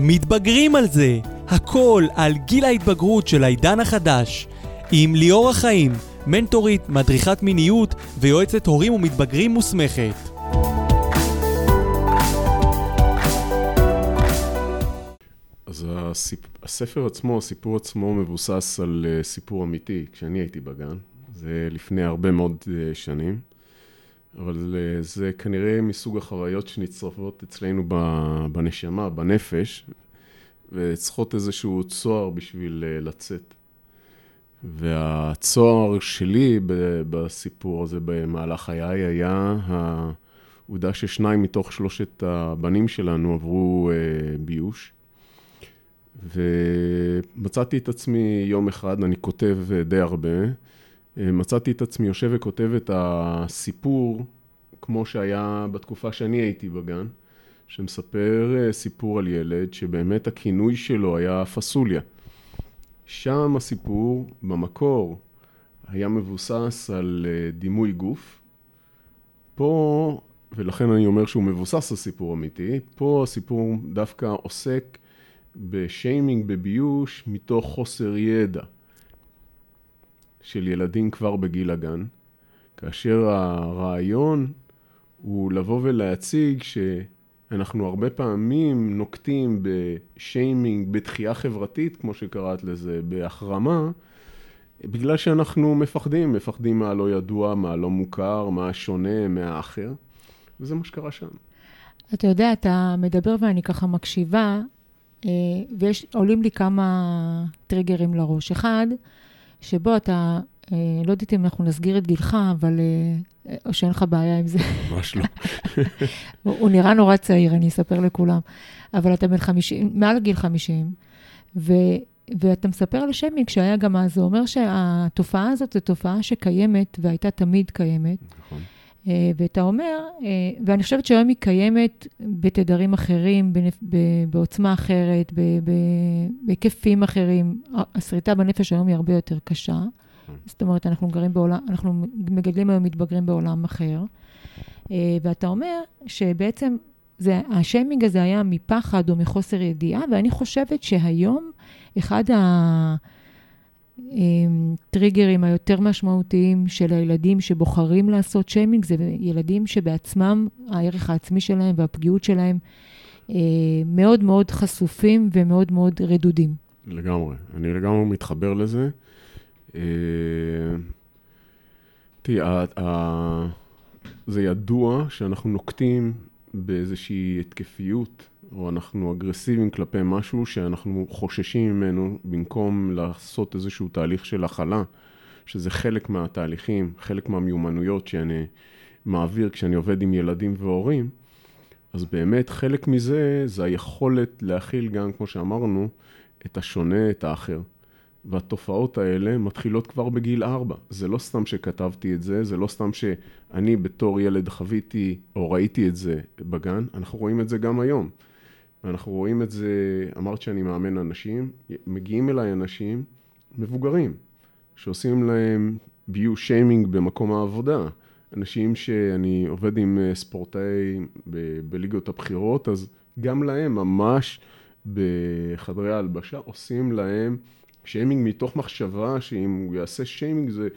מתבגרים על זה, הכל על גיל ההתבגרות של העידן החדש. עם ליאור החיים, מנטורית, מדריכת מיניות ויועצת הורים ומתבגרים מוסמכת. אז הסיפ... הספר עצמו, הסיפור עצמו מבוסס על uh, סיפור אמיתי, כשאני הייתי בגן, זה לפני הרבה מאוד uh, שנים, אבל uh, זה כנראה מסוג החוויות שנצרפות אצלנו בנשמה, בנפש, וצריכות איזשהו צוהר בשביל uh, לצאת. והצוהר שלי בסיפור הזה במהלך חיי היה העובדה ששניים מתוך שלושת הבנים שלנו עברו uh, ביוש. ומצאתי את עצמי יום אחד, אני כותב די הרבה, מצאתי את עצמי יושב וכותב את הסיפור כמו שהיה בתקופה שאני הייתי בגן, שמספר סיפור על ילד שבאמת הכינוי שלו היה פסוליה. שם הסיפור, במקור, היה מבוסס על דימוי גוף. פה, ולכן אני אומר שהוא מבוסס על סיפור אמיתי, פה הסיפור דווקא עוסק בשיימינג, בביוש, מתוך חוסר ידע של ילדים כבר בגיל הגן, כאשר הרעיון הוא לבוא ולהציג שאנחנו הרבה פעמים נוקטים בשיימינג, בתחייה חברתית, כמו שקראת לזה, בהחרמה, בגלל שאנחנו מפחדים, מפחדים מהלא ידוע, מהלא מוכר, מהשונה, מהאחר, וזה מה שקרה שם. אתה יודע, אתה מדבר ואני ככה מקשיבה, אה, ויש, עולים לי כמה טריגרים לראש. אחד, שבו אתה, אה, לא יודעת אם אנחנו נסגיר את גילך, אבל... אה, או שאין לך בעיה עם זה. ממש לא. הוא נראה נורא צעיר, אני אספר לכולם. אבל אתה בן 50, מעל גיל 50, ו, ואתה מספר על השיימינג שהיה גם אז, זה אומר שהתופעה הזאת זו תופעה שקיימת והייתה תמיד קיימת. נכון. אה, ואתה אומר, אה, ואני חושבת שהיום היא קיימת בתדרים אחרים, בעוצמה אחרת, בהיקפים אחרים. השריטה בנפש היום היא הרבה יותר קשה. זאת אומרת, אנחנו גרים בעולם, אנחנו מגדלים היום מתבגרים בעולם אחר. אה, ואתה אומר שבעצם זה, השיימינג הזה היה מפחד או מחוסר ידיעה, ואני חושבת שהיום אחד ה... הטריגרים היותר משמעותיים של הילדים שבוחרים לעשות שיימינג, זה ילדים שבעצמם, הערך העצמי שלהם והפגיעות שלהם אה, מאוד מאוד חשופים ומאוד מאוד רדודים. לגמרי, אני לגמרי מתחבר לזה. אה, תראי, זה ידוע שאנחנו נוקטים באיזושהי התקפיות או אנחנו אגרסיביים כלפי משהו שאנחנו חוששים ממנו, במקום לעשות איזשהו תהליך של הכלה, שזה חלק מהתהליכים, חלק מהמיומנויות שאני מעביר כשאני עובד עם ילדים והורים, אז באמת חלק מזה זה היכולת להכיל גם, כמו שאמרנו, את השונה, את האחר. והתופעות האלה מתחילות כבר בגיל ארבע. זה לא סתם שכתבתי את זה, זה לא סתם שאני בתור ילד חוויתי או ראיתי את זה בגן, אנחנו רואים את זה גם היום. ואנחנו רואים את זה, אמרת שאני מאמן אנשים, מגיעים אליי אנשים מבוגרים, שעושים להם ביו שיימינג במקום העבודה. אנשים שאני עובד עם אה, ספורטאי בליגות הבכירות, אז גם להם ממש בחדרי ההלבשה עושים להם שיימינג מתוך מחשבה שאם הוא יעשה שיימינג זה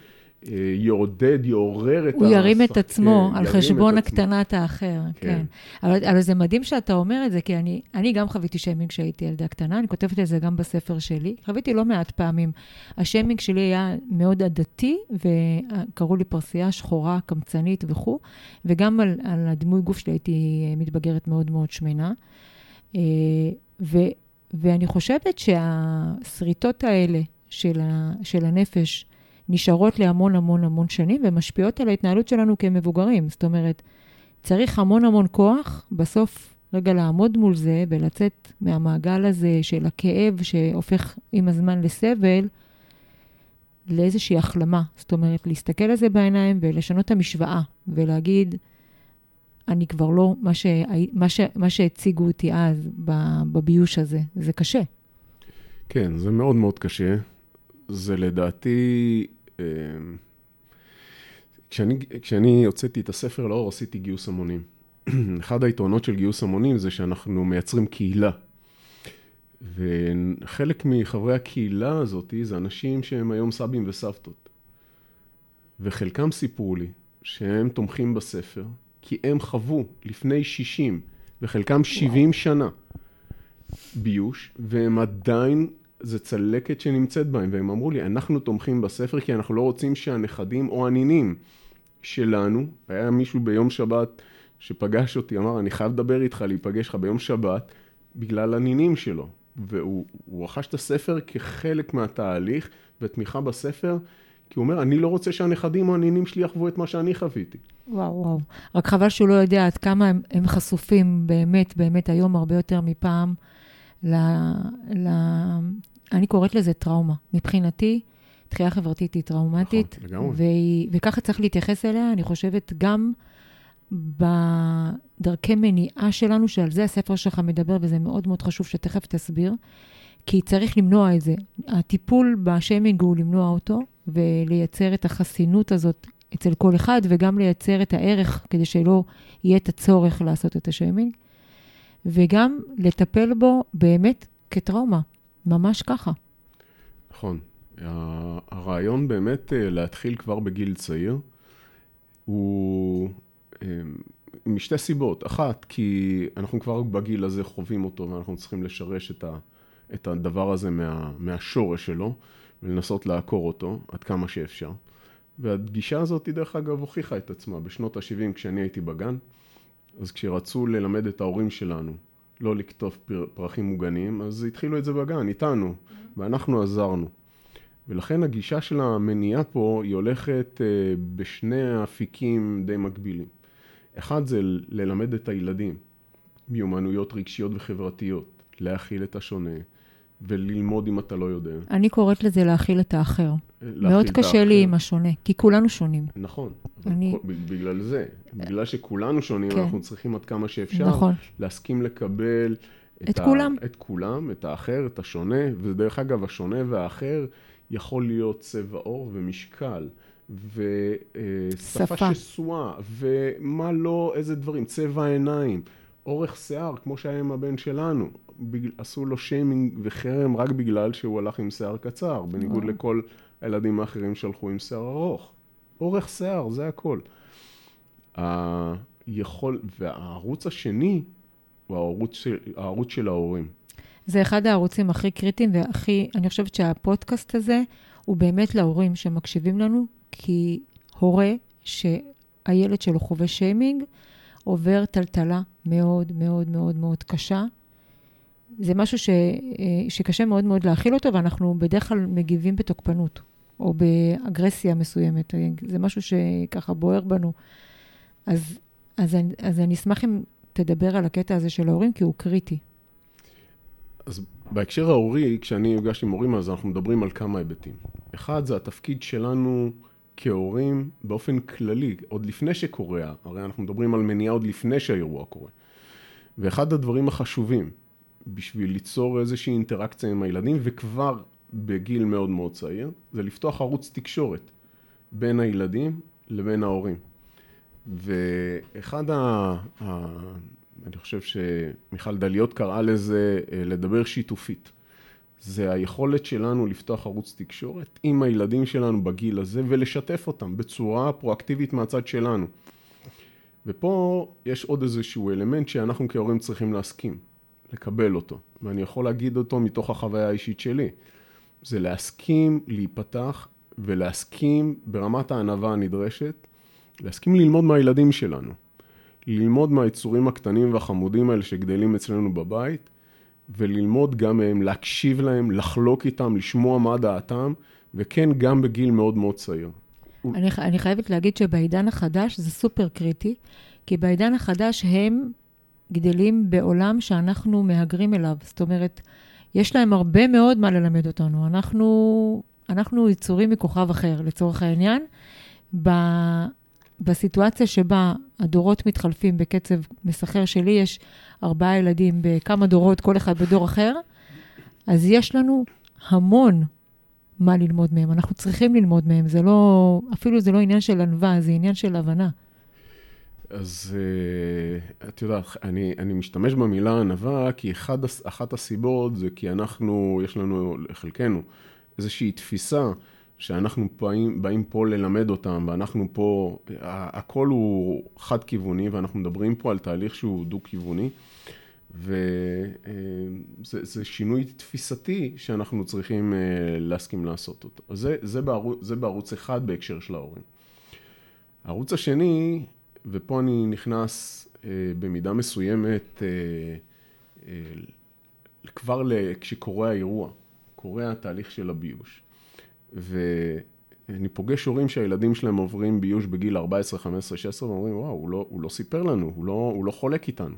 יעודד, יעורר את ה... הוא ירים את עצמו כן, על חשבון הקטנת האחר, כן. כן. אבל, אבל זה מדהים שאתה אומר את זה, כי אני, אני גם חוויתי שיימינג כשהייתי ילדה קטנה, אני כותבת את זה גם בספר שלי. חוויתי לא מעט פעמים. השיימינג שלי היה מאוד עדתי, וקראו לי פרסייה שחורה, קמצנית וכו', וגם על, על הדימוי גוף שלי הייתי מתבגרת מאוד מאוד שמנה. אה, ו, ואני חושבת שהשריטות האלה של, ה, של הנפש, נשארות להמון המון המון שנים ומשפיעות על ההתנהלות שלנו כמבוגרים. זאת אומרת, צריך המון המון כוח בסוף רגע לעמוד מול זה ולצאת מהמעגל הזה של הכאב שהופך עם הזמן לסבל, לאיזושהי החלמה. זאת אומרת, להסתכל על זה בעיניים ולשנות את המשוואה ולהגיד, אני כבר לא מה, ש... מה, ש... מה שהציגו אותי אז בביוש הזה. זה קשה. כן, זה מאוד מאוד קשה. זה לדעתי אמ, כשאני, כשאני הוצאתי את הספר לאור, עשיתי גיוס המונים. אחד היתרונות של גיוס המונים זה שאנחנו מייצרים קהילה. וחלק מחברי הקהילה הזאת זה אנשים שהם היום סבים וסבתות. וחלקם סיפרו לי שהם תומכים בספר, כי הם חוו לפני 60 וחלקם 70 שנה ביוש, והם עדיין, זה צלקת שנמצאת בהם, והם אמרו לי, אנחנו תומכים בספר כי אנחנו לא רוצים שהנכדים או הנינים שלנו, היה מישהו ביום שבת שפגש אותי, אמר, אני חייב לדבר איתך, להיפגש לך ביום שבת, בגלל הנינים שלו. והוא רכש את הספר כחלק מהתהליך ותמיכה בספר, כי הוא אומר, אני לא רוצה שהנכדים או הנינים שלי יחוו את מה שאני חוויתי. וואו, וואו. רק חבל שהוא לא יודע עד כמה הם, הם חשופים באמת, באמת היום הרבה יותר מפעם. אני קוראת לזה טראומה. מבחינתי, תחייה חברתית היא טראומטית. נכון. והיא, וככה צריך להתייחס אליה, אני חושבת, גם בדרכי מניעה שלנו, שעל זה הספר שלך מדבר, וזה מאוד מאוד חשוב שתכף תסביר, כי צריך למנוע את זה. הטיפול בשיימינג הוא למנוע אותו, ולייצר את החסינות הזאת אצל כל אחד, וגם לייצר את הערך כדי שלא יהיה את הצורך לעשות את השיימינג, וגם לטפל בו באמת כטראומה, ממש ככה. נכון. הרעיון באמת אה, להתחיל כבר בגיל צעיר, הוא אה, משתי סיבות. אחת, כי אנחנו כבר בגיל הזה חווים אותו ואנחנו צריכים לשרש את, ה, את הדבר הזה מה, מהשורש שלו ולנסות לעקור אותו עד כמה שאפשר. והגישה הזאת, דרך אגב, הוכיחה את עצמה בשנות ה-70 כשאני הייתי בגן. אז כשרצו ללמד את ההורים שלנו לא לקטוף פרחים מוגנים, אז התחילו את זה בגן, איתנו, ואנחנו עזרנו. ולכן הגישה של המניעה פה היא הולכת אה, בשני אפיקים די מקבילים. אחד זה ללמד את הילדים מיומנויות רגשיות וחברתיות, להכיל את השונה וללמוד אם אתה לא יודע. אני קוראת לזה להכיל את האחר. מאוד קשה. לי עם השונה, כי כולנו שונים. נכון, אני... בגלל זה, בגלל שכולנו שונים, כן. אנחנו צריכים עד כמה שאפשר נכון. להסכים לקבל את, את ה... כולם. את כולם, את האחר, את השונה, ודרך אגב, השונה והאחר יכול להיות צבע עור ומשקל. ושפה שסועה, ומה לא, איזה דברים, צבע עיניים, אורך שיער, כמו שהיה עם הבן שלנו. עשו לו שיימינג וחרם רק בגלל שהוא הלך עם שיער קצר, בניגוד לכל הילדים האחרים שהלכו עם שיער ארוך. אורך שיער, זה הכל. היכול, והערוץ השני הוא הערוץ של, הערוץ של ההורים. זה אחד הערוצים הכי קריטיים והכי, אני חושבת שהפודקאסט הזה הוא באמת להורים שמקשיבים לנו, כי הורה שהילד שלו חווה שיימינג, עובר טלטלה מאוד מאוד מאוד מאוד קשה. זה משהו ש, אה, שקשה מאוד מאוד להכיל אותו, ואנחנו בדרך כלל מגיבים בתוקפנות, או באגרסיה מסוימת. זה משהו שככה בוער בנו. אז, אז, אז אני אשמח אם תדבר על הקטע הזה של ההורים, כי הוא קריטי. אז בהקשר ההורי, כשאני נפגש עם הורים, אז אנחנו מדברים על כמה היבטים. אחד, זה התפקיד שלנו כהורים באופן כללי, עוד לפני שקורה, הרי אנחנו מדברים על מניעה עוד לפני שהאירוע קורה. ואחד הדברים החשובים בשביל ליצור איזושהי אינטראקציה עם הילדים, וכבר בגיל מאוד מאוד צעיר, זה לפתוח ערוץ תקשורת בין הילדים לבין ההורים. ואחד ה... ה... אני חושב שמיכל דליות קראה לזה אה, לדבר שיתופית. זה היכולת שלנו לפתוח ערוץ תקשורת עם הילדים שלנו בגיל הזה ולשתף אותם בצורה פרואקטיבית מהצד שלנו. ופה יש עוד איזשהו אלמנט שאנחנו כהורים צריכים להסכים, לקבל אותו, ואני יכול להגיד אותו מתוך החוויה האישית שלי. זה להסכים להיפתח ולהסכים ברמת הענווה הנדרשת, להסכים ללמוד מהילדים שלנו, ללמוד מהיצורים הקטנים והחמודים האלה שגדלים אצלנו בבית, וללמוד גם מהם, להקשיב להם, לחלוק איתם, לשמוע מה דעתם, וכן, גם בגיל מאוד מאוד צעיר. אני, אני חייבת להגיד שבעידן החדש זה סופר קריטי, כי בעידן החדש הם גדלים בעולם שאנחנו מהגרים אליו. זאת אומרת, יש להם הרבה מאוד מה ללמד אותנו. אנחנו, אנחנו יצורים מכוכב אחר, לצורך העניין. ב, בסיטואציה שבה הדורות מתחלפים בקצב מסחר שלי, יש ארבעה ילדים בכמה דורות, כל אחד בדור אחר, אז יש לנו המון מה ללמוד מהם. אנחנו צריכים ללמוד מהם. זה לא, אפילו זה לא עניין של ענווה, זה עניין של הבנה. אז uh, את יודעת, אני, אני משתמש במילה ענווה כי אחד, אחת הסיבות זה כי אנחנו, יש לנו, לחלקנו, איזושהי תפיסה שאנחנו באים, באים פה ללמד אותם, ואנחנו פה, הכל הוא חד-כיווני, ואנחנו מדברים פה על תהליך שהוא דו-כיווני, וזה אה, שינוי תפיסתי שאנחנו צריכים אה, להסכים לעשות אותו. זה, זה, בערוץ, זה בערוץ אחד בהקשר של ההורים. הערוץ השני, ופה אני נכנס אה, במידה מסוימת כבר כשקורה האירוע, קורה התהליך של הביוש. ואני פוגש הורים שהילדים שלהם עוברים ביוש בגיל 14, 15, 16, ואומרים, וואו, הוא לא, הוא לא סיפר לנו, הוא לא, הוא לא חולק איתנו.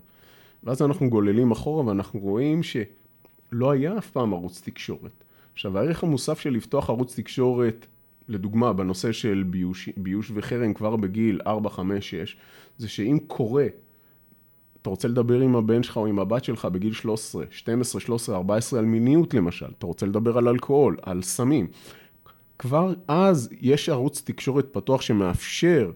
ואז אנחנו גוללים אחורה ואנחנו רואים שלא היה אף פעם ערוץ תקשורת. עכשיו, הערך המוסף של לפתוח ערוץ תקשורת, לדוגמה, בנושא של ביוש, ביוש וחרם כבר בגיל 4, 5, 6, זה שאם קורה, אתה רוצה לדבר עם הבן שלך או עם הבת שלך בגיל 13, 12, 13, 14 על מיניות למשל, אתה רוצה לדבר על אלכוהול, על סמים. כבר אז יש ערוץ תקשורת פתוח שמאפשר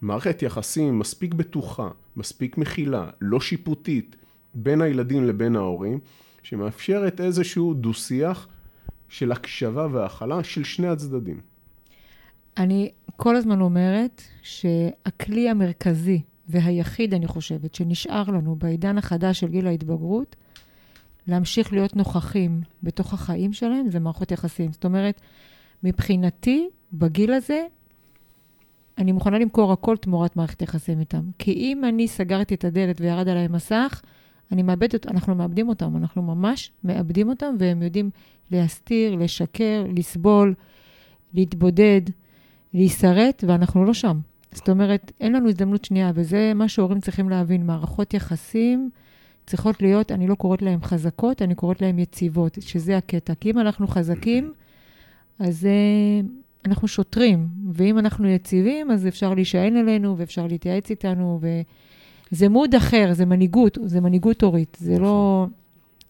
מערכת יחסים מספיק בטוחה, מספיק מכילה, לא שיפוטית, בין הילדים לבין ההורים, שמאפשרת איזשהו דו-שיח של הקשבה והכלה של שני הצדדים. אני כל הזמן אומרת שהכלי המרכזי והיחיד, אני חושבת, שנשאר לנו בעידן החדש של גיל ההתבגרות, להמשיך להיות נוכחים בתוך החיים שלהם, זה מערכות יחסים. זאת אומרת, מבחינתי, בגיל הזה, אני מוכנה למכור הכל תמורת מערכת יחסים איתם. כי אם אני סגרתי את הדלת וירד עליי מסך, אני מאבדת, אנחנו מאבדים אותם, אנחנו ממש מאבדים אותם, והם יודעים להסתיר, לשקר, לסבול, להתבודד, להישרט, ואנחנו לא שם. זאת אומרת, אין לנו הזדמנות שנייה, וזה מה שהורים צריכים להבין. מערכות יחסים צריכות להיות, אני לא קוראת להן חזקות, אני קוראת להן יציבות, שזה הקטע. כי אם אנחנו חזקים, אז uh, אנחנו שוטרים, ואם אנחנו יציבים, אז אפשר להישען עלינו ואפשר להתייעץ איתנו, וזה מוד אחר, זה מנהיגות, זה מנהיגות הורית, זה, לא,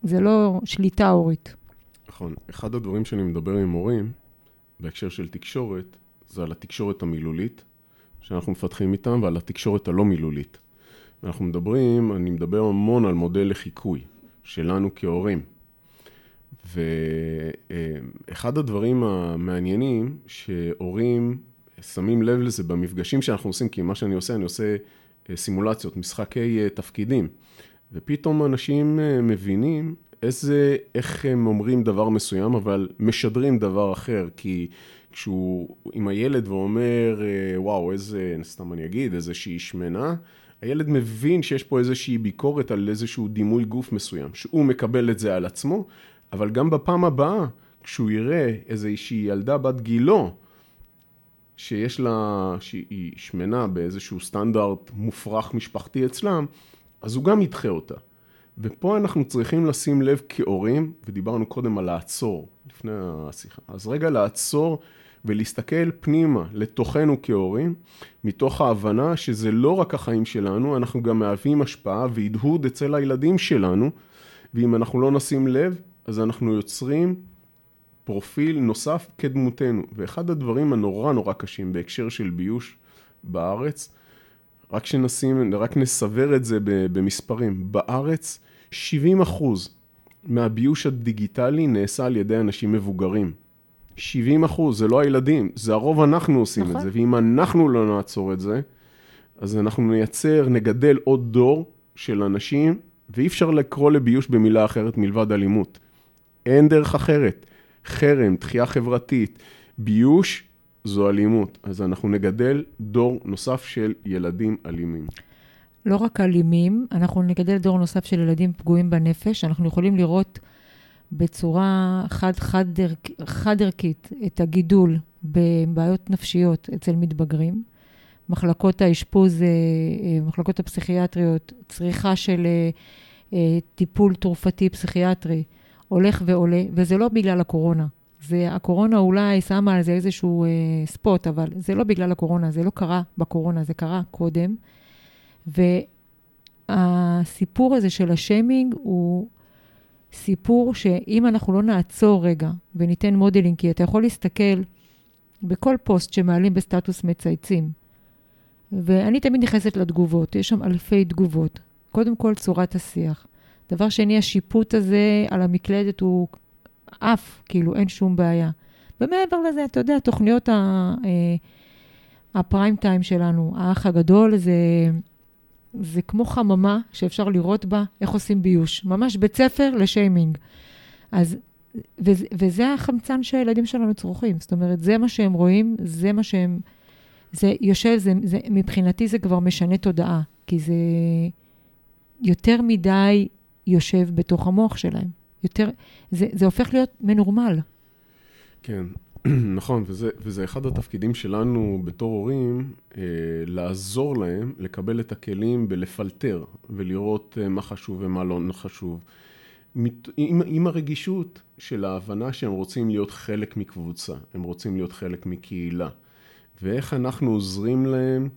זה לא שליטה הורית. נכון. אחד הדברים שאני מדבר עם הורים, בהקשר של תקשורת, זה על התקשורת המילולית, שאנחנו מפתחים איתם, ועל התקשורת הלא מילולית. ואנחנו מדברים, אני מדבר המון על מודל לחיקוי שלנו כהורים. ואחד הדברים המעניינים שהורים שמים לב לזה במפגשים שאנחנו עושים, כי מה שאני עושה, אני עושה אה, סימולציות, משחקי אה, תפקידים. ופתאום אנשים אה, מבינים איזה, איך הם אומרים דבר מסוים, אבל משדרים דבר אחר, כי כשהוא עם הילד ואומר, וואו, איזה, סתם אני אגיד, איזושהי שמנה, הילד מבין שיש פה איזושהי ביקורת על איזשהו דימוי גוף מסוים, שהוא מקבל את זה על עצמו, אבל גם בפעם הבאה, כשהוא יראה איזושהי ילדה בת גילו, שיש לה, שהיא שמנה באיזשהו סטנדרט מופרך משפחתי אצלם, אז הוא גם ידחה אותה. ופה אנחנו צריכים לשים לב כהורים, ודיברנו קודם על לעצור, לפני השיחה, אז רגע לעצור ולהסתכל פנימה, לתוכנו כהורים, מתוך ההבנה שזה לא רק החיים שלנו, אנחנו גם מהווים השפעה והדהוד אצל הילדים שלנו, ואם אנחנו לא נשים לב, אז אנחנו יוצרים פרופיל נוסף כדמותנו. ואחד הדברים הנורא נורא קשים בהקשר של ביוש בארץ, רק שנשים, רק נסבר את זה במספרים. בארץ 70 אחוז מהביוש הדיגיטלי נעשה על ידי אנשים מבוגרים. 70 אחוז, זה לא הילדים, זה הרוב אנחנו עושים נכון. את זה, ואם אנחנו לא נעצור את זה, אז אנחנו נייצר, נגדל עוד דור של אנשים, ואי אפשר לקרוא לביוש במילה אחרת מלבד אלימות. אין דרך אחרת. חרם, דחייה חברתית, ביוש, זו אלימות. אז אנחנו נגדל דור נוסף של ילדים אלימים. לא רק אלימים, אנחנו נגדל דור נוסף של ילדים פגועים בנפש. אנחנו יכולים לראות בצורה חד-ערכית חד, חד את הגידול בבעיות נפשיות אצל מתבגרים. מחלקות האשפוז, אה, אה, מחלקות הפסיכיאטריות, צריכה של אה, טיפול תרופתי פסיכיאטרי. הולך ועולה, וזה לא בגלל הקורונה. זה, הקורונה אולי שמה על זה איזשהו אה, spot, אבל זה לא בגלל הקורונה, זה לא קרה בקורונה, זה קרה קודם. והסיפור הזה של השיימינג הוא סיפור שאם אנחנו לא נעצור רגע וניתן modeling, כי אתה יכול להסתכל בכל פוסט שמעלים בסטטוס מצייצים, ואני תמיד נכנסת לתגובות, יש שם אלפי תגובות. קודם כל, צורת השיח. דבר שני, השיפוט הזה על המקלדת הוא עף, כאילו, אין שום בעיה. ומעבר לזה, אתה יודע, תוכניות ה, אה, הפריים טיים שלנו, האח הגדול, זה, זה כמו חממה שאפשר לראות בה איך עושים ביוש. ממש בית ספר לשיימינג. אז, וזה, וזה החמצן שהילדים שלנו צורכים. זאת אומרת, זה מה שהם רואים, זה מה שהם... זה יושב, זה, זה, מבחינתי זה כבר משנה תודעה, כי זה יותר מדי יושב בתוך המוח שלהם. יותר, זה, זה הופך להיות מנורמל. כן, נכון, וזה, וזה אחד התפקידים שלנו בתור הורים, אה, לעזור להם לקבל את הכלים בלפלטר ולראות אה, מה חשוב ומה לא חשוב. מת, עם, עם הרגישות של ההבנה שהם רוצים להיות חלק מקבוצה, הם רוצים להיות חלק מקהילה. ואיך אנחנו עוזרים להם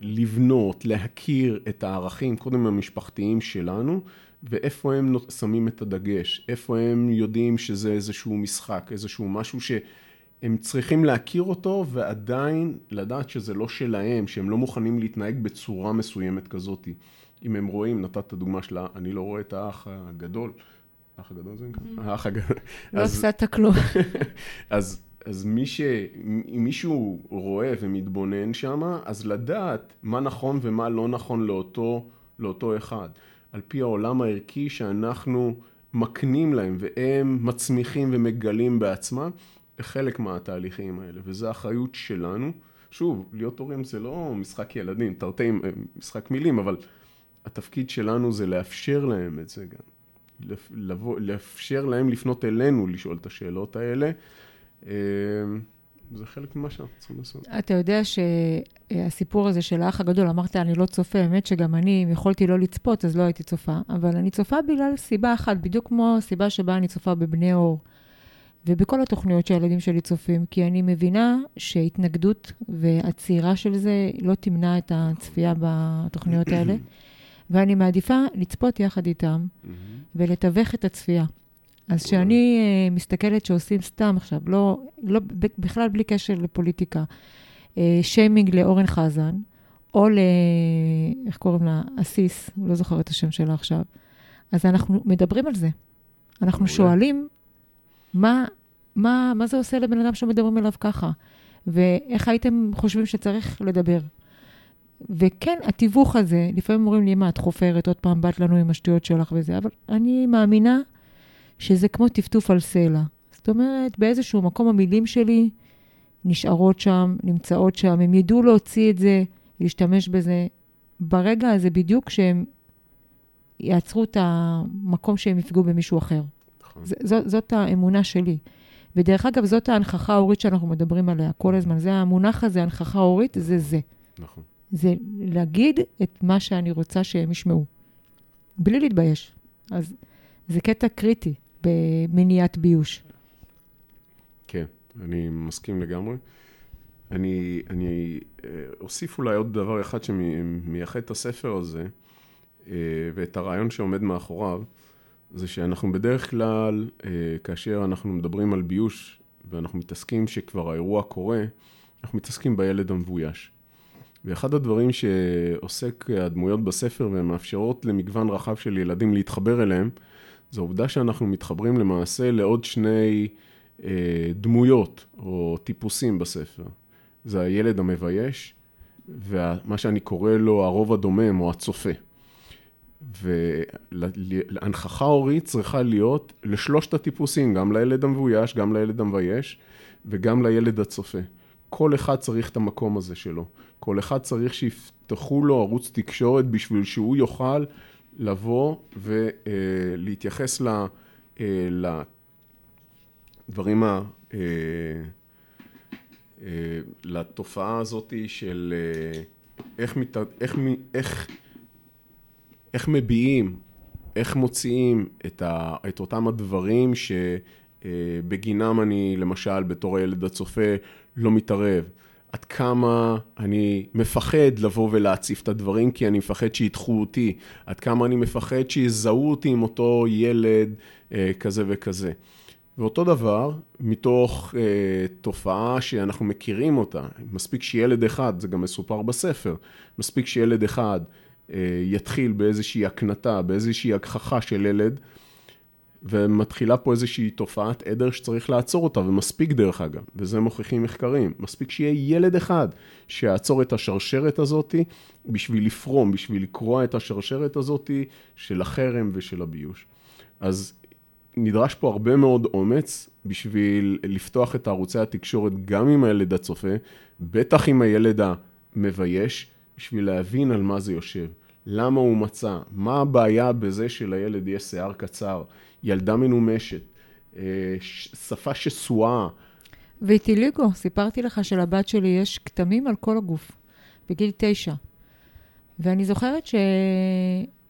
לבנות, להכיר את הערכים, קודם המשפחתיים שלנו, ואיפה הם שמים את הדגש, איפה הם יודעים שזה איזשהו משחק, איזשהו משהו שהם צריכים להכיר אותו ועדיין לדעת שזה לא שלהם, שהם לא מוכנים להתנהג בצורה מסוימת כזאת. אם הם רואים, נתת דוגמה שלה, אני לא רואה את האח הגדול, האח הגדול זה נקרא? Mm-hmm. האח הגדול. לא הפסדת כלום. אז אז מי ש... אם מישהו רואה ומתבונן שם, אז לדעת מה נכון ומה לא נכון לאותו, לאותו אחד. על פי העולם הערכי שאנחנו מקנים להם, והם מצמיחים ומגלים בעצמם, חלק מהתהליכים האלה, וזו האחריות שלנו. שוב, להיות הורים זה לא משחק ילדים, תרתי משחק מילים, אבל התפקיד שלנו זה לאפשר להם את זה גם. לבוא, לאפשר להם לפנות אלינו לשאול את השאלות האלה. אמ, זה חלק ממה שאנחנו צריכים לעשות. אתה יודע שהסיפור הזה של האח הגדול, אמרת, אני לא צופה, האמת שגם אני, אם יכולתי לא לצפות, אז לא הייתי צופה, אבל אני צופה בגלל סיבה אחת, בדיוק כמו הסיבה שבה אני צופה בבני אור, ובכל התוכניות שהילדים שלי צופים, כי אני מבינה שהתנגדות והצעירה של זה לא תמנע את הצפייה בתוכניות האלה, ואני מעדיפה לצפות יחד איתם ולתווך את הצפייה. אז כשאני uh, מסתכלת שעושים סתם עכשיו, לא, לא, בכלל בלי קשר לפוליטיקה, uh, שיימינג לאורן חזן, או ל... איך קוראים לה? אסיס, לא זוכרת את השם שלה עכשיו, אז אנחנו מדברים על זה. אנחנו שואלים, מה, מה, מה זה עושה לבן אדם שמדברים אליו ככה? ואיך הייתם חושבים שצריך לדבר? וכן, התיווך הזה, לפעמים אומרים לי, מה, את חופרת, עוד פעם באת לנו עם השטויות שלך וזה, אבל אני מאמינה שזה כמו טפטוף על סלע. זאת אומרת, באיזשהו מקום המילים שלי נשארות שם, נמצאות שם, הם ידעו להוציא את זה, להשתמש בזה. ברגע הזה בדיוק שהם יעצרו את המקום שהם יפגעו במישהו אחר. נכון. זאת, זאת האמונה שלי. ודרך אגב, זאת ההנכחה ההורית שאנחנו מדברים עליה כל הזמן. זה המונח הזה, הנכחה הורית, זה זה. נכון. זה להגיד את מה שאני רוצה שהם ישמעו, בלי להתבייש. אז זה קטע קריטי. במניעת ביוש. כן, אני מסכים לגמרי. אני, אני אה, אוסיף אולי עוד דבר אחד שמייחד את הספר הזה, אה, ואת הרעיון שעומד מאחוריו, זה שאנחנו בדרך כלל, אה, כאשר אנחנו מדברים על ביוש, ואנחנו מתעסקים שכבר האירוע קורה, אנחנו מתעסקים בילד המבויש. ואחד הדברים שעוסק הדמויות בספר והן מאפשרות למגוון רחב של ילדים להתחבר אליהם, זה העובדה שאנחנו מתחברים למעשה לעוד שני אה, דמויות או טיפוסים בספר. זה הילד המבייש, ומה שאני קורא לו הרוב הדומם או הצופה. והנכחה הורית צריכה להיות לשלושת הטיפוסים, גם לילד המבויש, גם לילד המבייש וגם לילד הצופה. כל אחד צריך את המקום הזה שלו. כל אחד צריך שיפתחו לו ערוץ תקשורת בשביל שהוא יוכל לבוא ולהתייחס אה, לדברים ה... אה, אה, לתופעה הזאת של איך, מת... איך, איך, איך מביעים, איך מוציאים את, ה... את אותם הדברים שבגינם אני למשל בתור הילד הצופה לא מתערב. עד כמה אני מפחד לבוא ולהציף את הדברים, כי אני מפחד שידחו אותי, עד כמה אני מפחד שיזהו אותי עם אותו ילד אה, כזה וכזה. ואותו דבר, מתוך אה, תופעה שאנחנו מכירים אותה, מספיק שילד אחד, זה גם מסופר בספר, מספיק שילד אחד אה, יתחיל באיזושהי הקנטה, באיזושהי הגחכה של ילד, ומתחילה פה איזושהי תופעת עדר שצריך לעצור אותה, ומספיק דרך אגב, וזה מוכיחים מחקרים, מספיק שיהיה ילד אחד שיעצור את השרשרת הזאת בשביל לפרום, בשביל לקרוע את השרשרת הזאת של החרם ושל הביוש. אז נדרש פה הרבה מאוד אומץ בשביל לפתוח את ערוצי התקשורת גם עם הילד הצופה, בטח עם הילד המבייש, בשביל להבין על מה זה יושב. למה הוא מצא, מה הבעיה בזה שלילד יש שיער קצר, ילדה מנומשת, אה, שפה שסועה. ויטיליגו, סיפרתי לך שלבת שלי יש כתמים על כל הגוף, בגיל תשע. ואני זוכרת ש...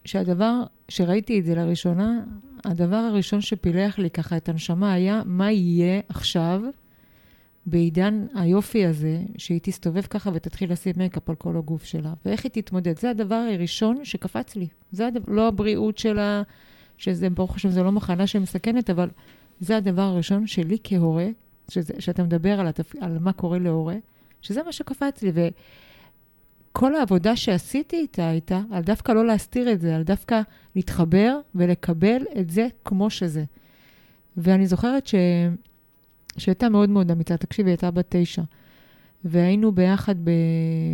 שהדבר, שראיתי את זה לראשונה, הדבר הראשון שפילח לי ככה את הנשמה היה, מה יהיה עכשיו בעידן היופי הזה, שהיא תסתובב ככה ותתחיל לשים מייקאפ על כל הגוף שלה, ואיך היא תתמודד. זה הדבר הראשון שקפץ לי. זה הדבר, לא הבריאות שלה, שזה, ברוך השם, זה לא מחלה שמסכנת, אבל זה הדבר הראשון שלי כהורה, שזה, שאתה מדבר על, התפ... על מה קורה להורה, שזה מה שקפץ לי. וכל העבודה שעשיתי איתה הייתה על דווקא לא להסתיר את זה, על דווקא להתחבר ולקבל את זה כמו שזה. ואני זוכרת ש... שהייתה מאוד מאוד אמיצה. תקשיבי, הייתה בת תשע. והיינו ביחד ב...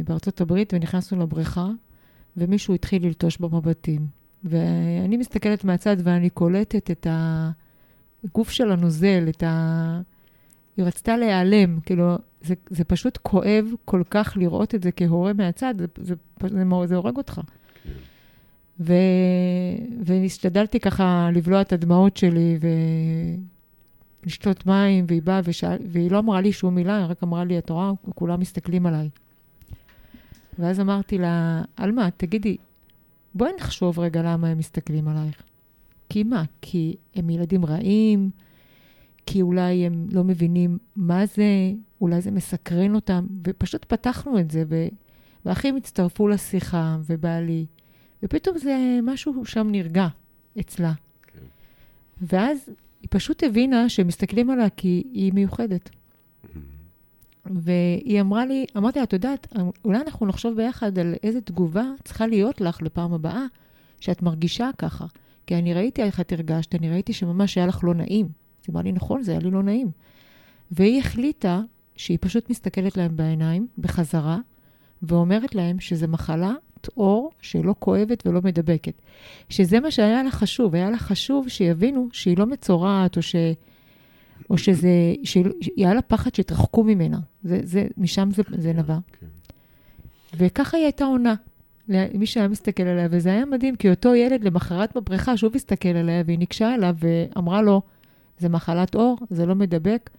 בארצות הברית ונכנסנו לבריכה, ומישהו התחיל ללטוש במבטים. ואני מסתכלת מהצד ואני קולטת את הגוף של הנוזל, את ה... היא רצתה להיעלם, כאילו, זה, זה פשוט כואב כל כך לראות את זה כהורה מהצד, זה, זה, זה, זה הורג אותך. כן. ו... והשתדלתי ככה לבלוע את הדמעות שלי ולשתות מים, והיא באה ושאל... והיא לא אמרה לי שום מילה, היא רק אמרה לי, את רואה, כולם מסתכלים עליי. ואז אמרתי לה, עלמה, תגידי, בואי נחשוב רגע למה הם מסתכלים עלייך. כי מה? כי הם ילדים רעים? כי אולי הם לא מבינים מה זה, אולי זה מסקרן אותם, ופשוט פתחנו את זה, ו... ואחים הצטרפו לשיחה, ובעלי, ופתאום זה משהו שם נרגע אצלה. כן. ואז היא פשוט הבינה שמסתכלים עליה כי היא מיוחדת. והיא אמרה לי, אמרתי לה, את יודעת, אולי אנחנו נחשוב ביחד על איזה תגובה צריכה להיות לך לפעם הבאה, שאת מרגישה ככה. כי אני ראיתי איך את הרגשת, אני ראיתי שממש היה לך לא נעים. אז היא אמרה לי, נכון, זה היה לי לא נעים. והיא החליטה שהיא פשוט מסתכלת להם בעיניים, בחזרה, ואומרת להם שזו מחלת עור שלא כואבת ולא מדבקת. שזה מה שהיה לה חשוב, היה לה חשוב שיבינו שהיא לא מצורעת, או ש... או שזה, שהיה לה פחד שיתרחקו ממנה. זה, זה, משם זה, זה נבע. כן. וככה היא הייתה עונה. מי שהיה מסתכל עליה, וזה היה מדהים, כי אותו ילד למחרת בבריכה שוב הסתכל עליה, והיא ניגשה אליו ואמרה לו, זה מחלת עור, זה לא מדבק,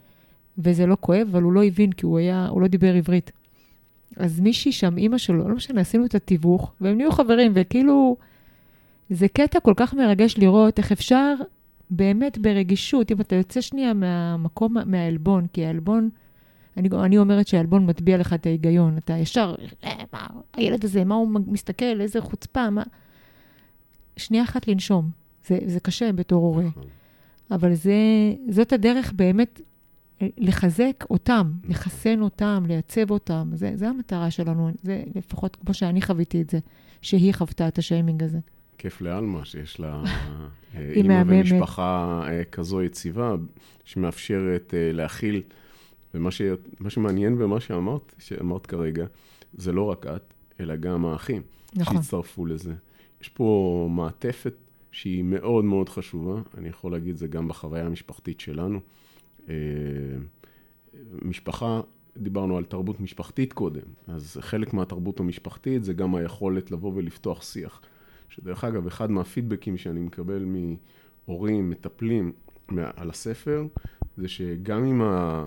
וזה לא כואב, אבל הוא לא הבין, כי הוא היה, הוא לא דיבר עברית. אז מישהי שם, אימא שלו, לא משנה, עשינו את התיווך, והם נהיו חברים, וכאילו, זה קטע כל כך מרגש לראות איך אפשר באמת ברגישות, אם אתה יוצא שנייה מהמקום, מהעלבון, כי העלבון, אני, אני אומרת שהעלבון מטביע לך את ההיגיון, אתה ישר, אה, מה, הילד הזה, מה הוא מסתכל, איזה חוצפה, מה... שנייה אחת לנשום, זה, זה קשה בתור הורה. נכון. אבל זה, זאת הדרך באמת לחזק אותם, לחסן אותם, לייצב אותם. זה, זה המטרה שלנו, זה לפחות כמו שאני חוויתי את זה, שהיא חוותה את השיימינג הזה. כיף לאלמה שיש לה אה, אימא ומשפחה אה, כזו יציבה, שמאפשרת אה, להכיל. ומה ש... שמעניין במה שאמרת, שאמרת כרגע, זה לא רק את, אלא גם האחים נכון. שהצטרפו לזה. יש פה מעטפת שהיא מאוד מאוד חשובה, אני יכול להגיד זה גם בחוויה המשפחתית שלנו. משפחה, דיברנו על תרבות משפחתית קודם, אז חלק מהתרבות המשפחתית זה גם היכולת לבוא ולפתוח שיח. שדרך אגב, אחד מהפידבקים שאני מקבל מהורים, מטפלים על הספר, זה שגם אם, ה...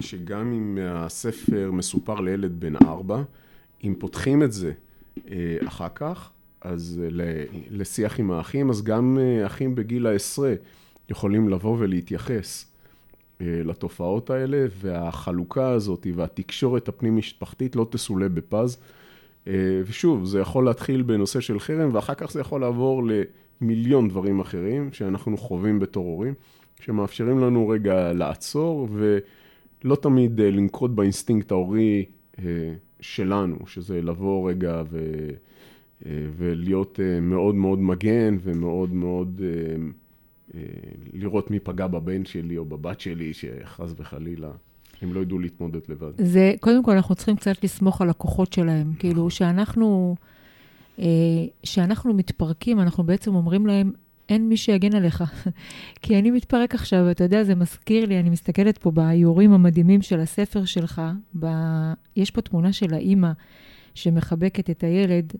שגם אם הספר מסופר לילד בן ארבע, אם פותחים את זה אה, אחר כך, אז לשיח עם האחים, אז גם אה, אחים בגיל העשרה יכולים לבוא ולהתייחס אה, לתופעות האלה, והחלוקה הזאת והתקשורת הפנים-משפחתית לא תסולא בפז. אה, ושוב, זה יכול להתחיל בנושא של חרם, ואחר כך זה יכול לעבור למיליון דברים אחרים שאנחנו חווים בתור הורים. שמאפשרים לנו רגע לעצור ולא תמיד לנקוט באינסטינקט ההורי שלנו, שזה לבוא רגע ו... ולהיות מאוד מאוד מגן ומאוד מאוד לראות מי פגע בבן שלי או בבת שלי, שחס וחלילה. הם לא ידעו להתמודד לבד. זה, קודם כל, אנחנו צריכים קצת לסמוך על הכוחות שלהם. כאילו, נכון. שאנחנו, אה, שאנחנו מתפרקים, אנחנו בעצם אומרים להם, אין מי שיגן עליך. כי אני מתפרק עכשיו, אתה יודע, זה מזכיר לי, אני מסתכלת פה באיורים המדהימים של הספר שלך, ב... יש פה תמונה של האימא שמחבקת את הילד,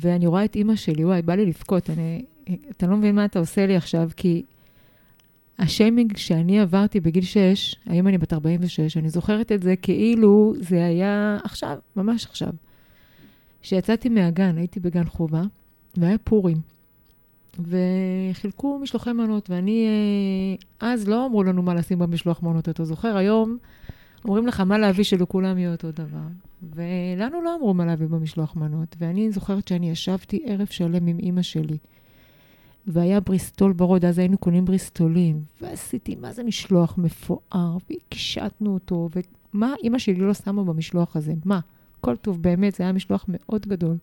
ואני רואה את אימא שלי, וואי, בא לי לבכות. אני, אתה לא מבין מה אתה עושה לי עכשיו, כי השיימינג שאני עברתי בגיל 6, היום אני בת 46, אני זוכרת את זה כאילו זה היה עכשיו, ממש עכשיו. כשיצאתי מהגן, הייתי בגן חובה, והיה פורים. וחילקו משלוחי מנות, ואני, אה, אז לא אמרו לנו מה לשים במשלוח מנות, אתה זוכר? היום אומרים לך מה להביא שלכולם יהיה אותו דבר. ולנו לא אמרו מה להביא במשלוח מנות, ואני זוכרת שאני ישבתי ערב שלם עם אימא שלי. והיה בריסטול ברוד, אז היינו קונים בריסטולים, ועשיתי, מה זה משלוח מפואר, והקשטנו אותו, ומה אימא שלי לא שמה במשלוח הזה? מה? כל טוב, באמת, זה היה משלוח מאוד גדול.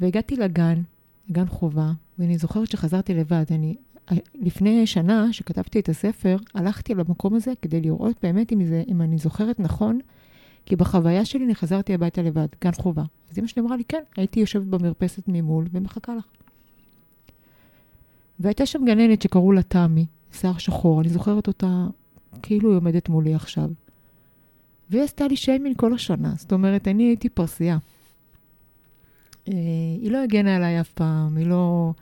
והגעתי לגן, גן חובה, ואני זוכרת שחזרתי לבד. אני, לפני שנה, שכתבתי את הספר, הלכתי למקום הזה כדי לראות באמת אם, זה, אם אני זוכרת נכון, כי בחוויה שלי אני חזרתי הביתה לבד, גן חובה. אז אמא שלי אמרה לי, כן, הייתי יושבת במרפסת ממול ומחכה לך. והייתה שם גננת שקראו לה תמי, שיער שחור, אני זוכרת אותה כאילו היא עומדת מולי עכשיו. והיא עשתה לי שיימינג כל השנה, זאת אומרת, אני הייתי פרסייה. אה, היא לא הגנה עליי אף פעם, היא לא...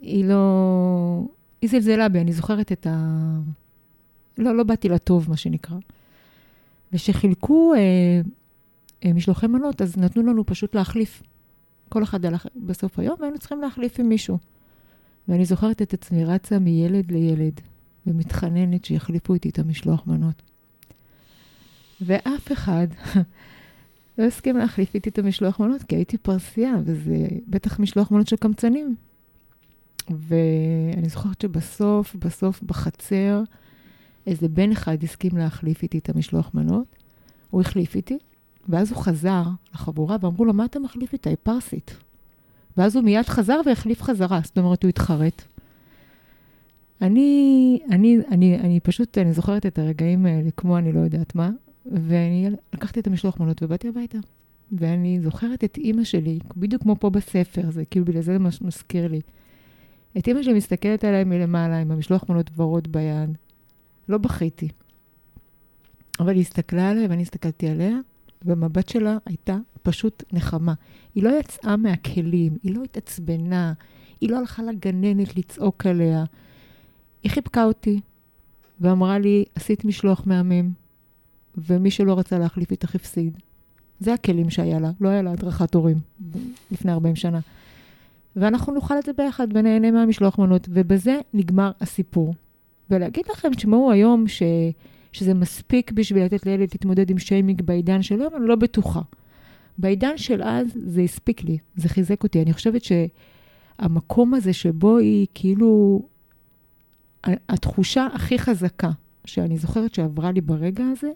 היא לא... היא זלזלה בי, אני זוכרת את ה... לא, לא באתי לטוב, מה שנקרא. וכשחילקו אה, אה, משלוחי מנות, אז נתנו לנו פשוט להחליף. כל אחד הלך בסוף היום, והיינו צריכים להחליף עם מישהו. ואני זוכרת את עצמי רצה מילד לילד ומתחננת שיחליפו איתי את המשלוח מנות. ואף אחד לא הסכים להחליף איתי את המשלוח מנות, כי הייתי פרסייה, וזה בטח משלוח מנות של קמצנים. ואני זוכרת שבסוף, בסוף, בחצר, איזה בן אחד הסכים להחליף איתי את המשלוח מנות. הוא החליף איתי, ואז הוא חזר לחבורה ואמרו לו, מה אתה מחליף איתה? היא פרסית. ואז הוא מיד חזר והחליף חזרה, זאת אומרת, הוא התחרט. אני, אני, אני, אני פשוט, אני זוכרת את הרגעים האלה כמו אני לא יודעת מה, ואני לקחתי את המשלוח מנות ובאתי הביתה. ואני זוכרת את אימא שלי, בדיוק כמו פה בספר, זה כאילו בגלל זה זה מזכיר לי. את אימא שלי מסתכלת עליי מלמעלה עם המשלוח מנות ורוד ביד. לא בכיתי. אבל היא הסתכלה עליי ואני הסתכלתי עליה, והמבט שלה הייתה פשוט נחמה. היא לא יצאה מהכלים, היא לא התעצבנה, היא לא הלכה לגננת לצעוק עליה. היא חיבקה אותי ואמרה לי, עשית משלוח מהמם, ומי שלא רצה להחליף איתך הפסיד. זה הכלים שהיה לה, לא היה לה הדרכת הורים לפני 40 שנה. ואנחנו נאכל את זה ביחד ונהנה מהמשלוח מנות, ובזה נגמר הסיפור. ולהגיד לכם, תשמעו, היום ש... שזה מספיק בשביל לתת לילד להתמודד עם שיימינג בעידן של היום, אני לא בטוחה. בעידן של אז זה הספיק לי, זה חיזק אותי. אני חושבת שהמקום הזה שבו היא כאילו, התחושה הכי חזקה שאני זוכרת שעברה לי ברגע הזה,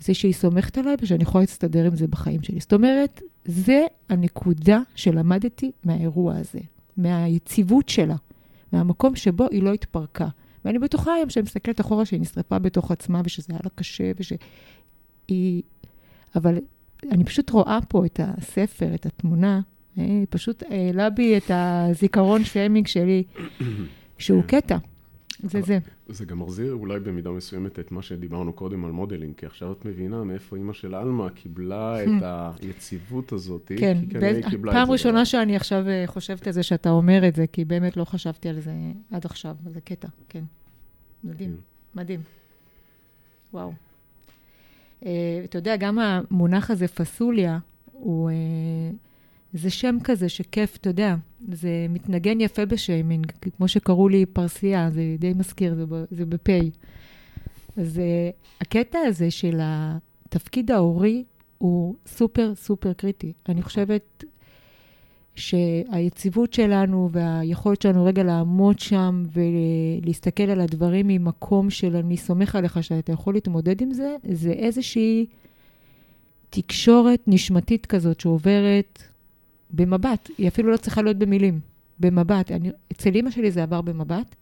זה שהיא סומכת עליי ושאני יכולה להסתדר עם זה בחיים שלי. זאת אומרת, זה הנקודה שלמדתי מהאירוע הזה, מהיציבות שלה, מהמקום שבו היא לא התפרקה. ואני בטוחה היום שאני מסתכלת אחורה שהיא נשרפה בתוך עצמה ושזה היה לה קשה ושהיא... אבל אני פשוט רואה פה את הספר, את התמונה, אה, פשוט העלה בי את הזיכרון שיימינג שלי, שהוא קטע. זה זה. זה גם מחזיר אולי במידה מסוימת את מה שדיברנו קודם על modeling, כי עכשיו את מבינה מאיפה אימא של עלמה קיבלה את היציבות הזאת, כן, זה. פעם ראשונה שאני עכשיו אה, חושבת על זה שאתה אומר את זה, כי באמת לא חשבתי על זה עד עכשיו, זה קטע, כן. מדהים, כן. מדהים. וואו. Uh, אתה יודע, גם המונח הזה, פסוליה, הוא... זה שם כזה שכיף, אתה יודע, זה מתנגן יפה בשיימינג, כמו שקראו לי פרסייה, זה די מזכיר, זה, זה בפ'. אז uh, הקטע הזה של התפקיד ההורי הוא סופר סופר קריטי. אני חושבת, שהיציבות שלנו והיכולת שלנו רגע לעמוד שם ולהסתכל על הדברים ממקום של אני סומך עליך שאתה יכול להתמודד עם זה, זה איזושהי תקשורת נשמתית כזאת שעוברת במבט, היא אפילו לא צריכה להיות במילים, במבט. אני, אצל אימא שלי זה עבר במבט,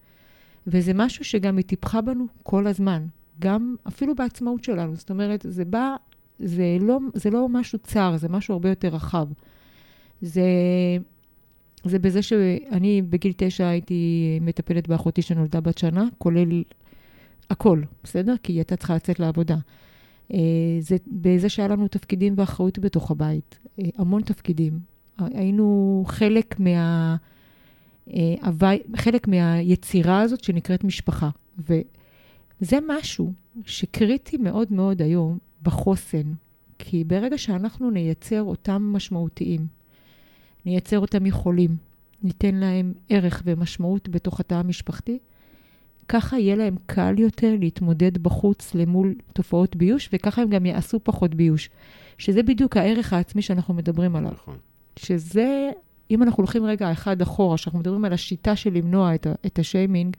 וזה משהו שגם היא טיפחה בנו כל הזמן, גם אפילו בעצמאות שלנו. זאת אומרת, זה בא, זה לא, זה לא משהו צר, זה משהו הרבה יותר רחב. זה, זה בזה שאני בגיל תשע הייתי מטפלת באחותי שנולדה בת שנה, כולל הכל, בסדר? כי היא הייתה צריכה לצאת לעבודה. אה, זה בזה שהיה לנו תפקידים ואחריות בתוך הבית, אה, המון תפקידים. היינו חלק מה... אה, חלק מהיצירה הזאת שנקראת משפחה. וזה משהו שקריטי מאוד מאוד היום בחוסן, כי ברגע שאנחנו נייצר אותם משמעותיים, נייצר אותם יכולים, ניתן להם ערך ומשמעות בתוך התא המשפחתי, ככה יהיה להם קל יותר להתמודד בחוץ למול תופעות ביוש, וככה הם גם יעשו פחות ביוש. שזה בדיוק הערך העצמי שאנחנו מדברים עליו. נכון. שזה, אם אנחנו הולכים רגע אחד אחורה, שאנחנו מדברים על השיטה של למנוע את, את השיימינג,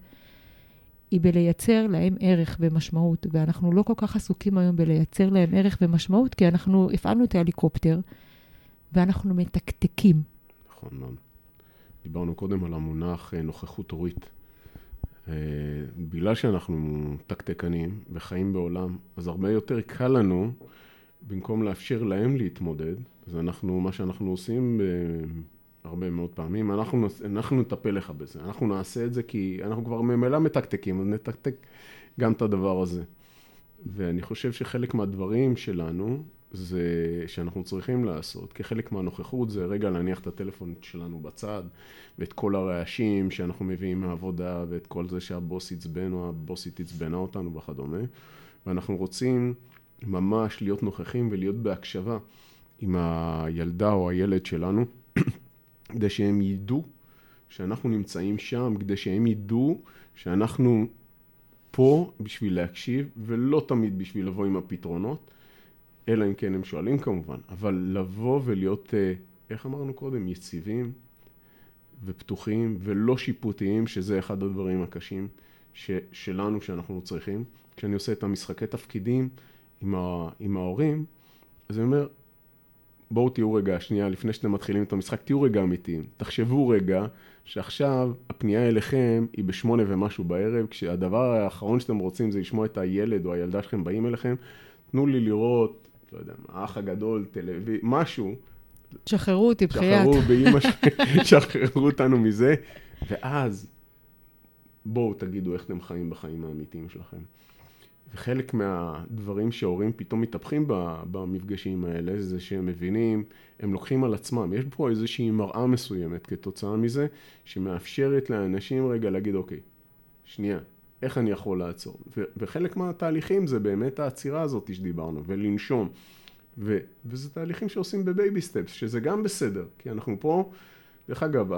היא בלייצר להם ערך ומשמעות. ואנחנו לא כל כך עסוקים היום בלייצר להם ערך ומשמעות, כי אנחנו הפעלנו את ההליקופטר, ואנחנו מתקתקים. נכון מאוד. דיברנו קודם על המונח אה, נוכחות הורית. אה, בגלל שאנחנו תקתקנים וחיים בעולם, אז הרבה יותר קל לנו, במקום לאפשר להם להתמודד, אז אנחנו, מה שאנחנו עושים אה, הרבה מאוד פעמים, אנחנו, אנחנו נטפל לך בזה, אנחנו נעשה את זה כי אנחנו כבר ממילא מתקתקים, אז נתקתק גם את הדבר הזה. ואני חושב שחלק מהדברים שלנו, זה שאנחנו צריכים לעשות, כחלק מהנוכחות זה רגע להניח את הטלפון שלנו בצד, ואת כל הרעשים שאנחנו מביאים מהעבודה, ואת כל זה שהבוס עצבן או הבוסית עצבנה אותנו וכדומה, ואנחנו רוצים ממש להיות נוכחים ולהיות בהקשבה עם הילדה או הילד שלנו, כדי שהם ידעו שאנחנו נמצאים שם, כדי שהם ידעו שאנחנו פה בשביל להקשיב, ולא תמיד בשביל לבוא עם הפתרונות, אלא אם כן הם שואלים כמובן, אבל לבוא ולהיות, אה, איך אמרנו קודם, יציבים ופתוחים ולא שיפוטיים, שזה אחד הדברים הקשים ש, שלנו שאנחנו צריכים. כשאני עושה את המשחקי תפקידים עם, ה, עם ההורים, אז אני אומר, בואו תהיו רגע, שנייה, לפני שאתם מתחילים את המשחק, תהיו רגע אמיתיים. תחשבו רגע שעכשיו הפנייה אליכם היא בשמונה ומשהו בערב, כשהדבר האחרון שאתם רוצים זה לשמוע את הילד או הילדה שלכם באים אליכם, תנו לי לראות, לא יודע, האח הגדול, טלוויזיה, משהו. שחררו אותי, בחייאת. שחררו שלי, שחררו אותנו מזה, ואז בואו תגידו איך אתם חיים בחיים האמיתיים שלכם. וחלק מהדברים שהורים פתאום מתהפכים במפגשים האלה, זה שהם מבינים, הם לוקחים על עצמם. יש פה איזושהי מראה מסוימת כתוצאה מזה, שמאפשרת לאנשים רגע להגיד, אוקיי, שנייה, איך אני יכול לעצור? וחלק מהתהליכים זה באמת העצירה הזאת שדיברנו, ולנשום. ו- וזה תהליכים שעושים ב baby steps, שזה גם בסדר, כי אנחנו פה, דרך אגב,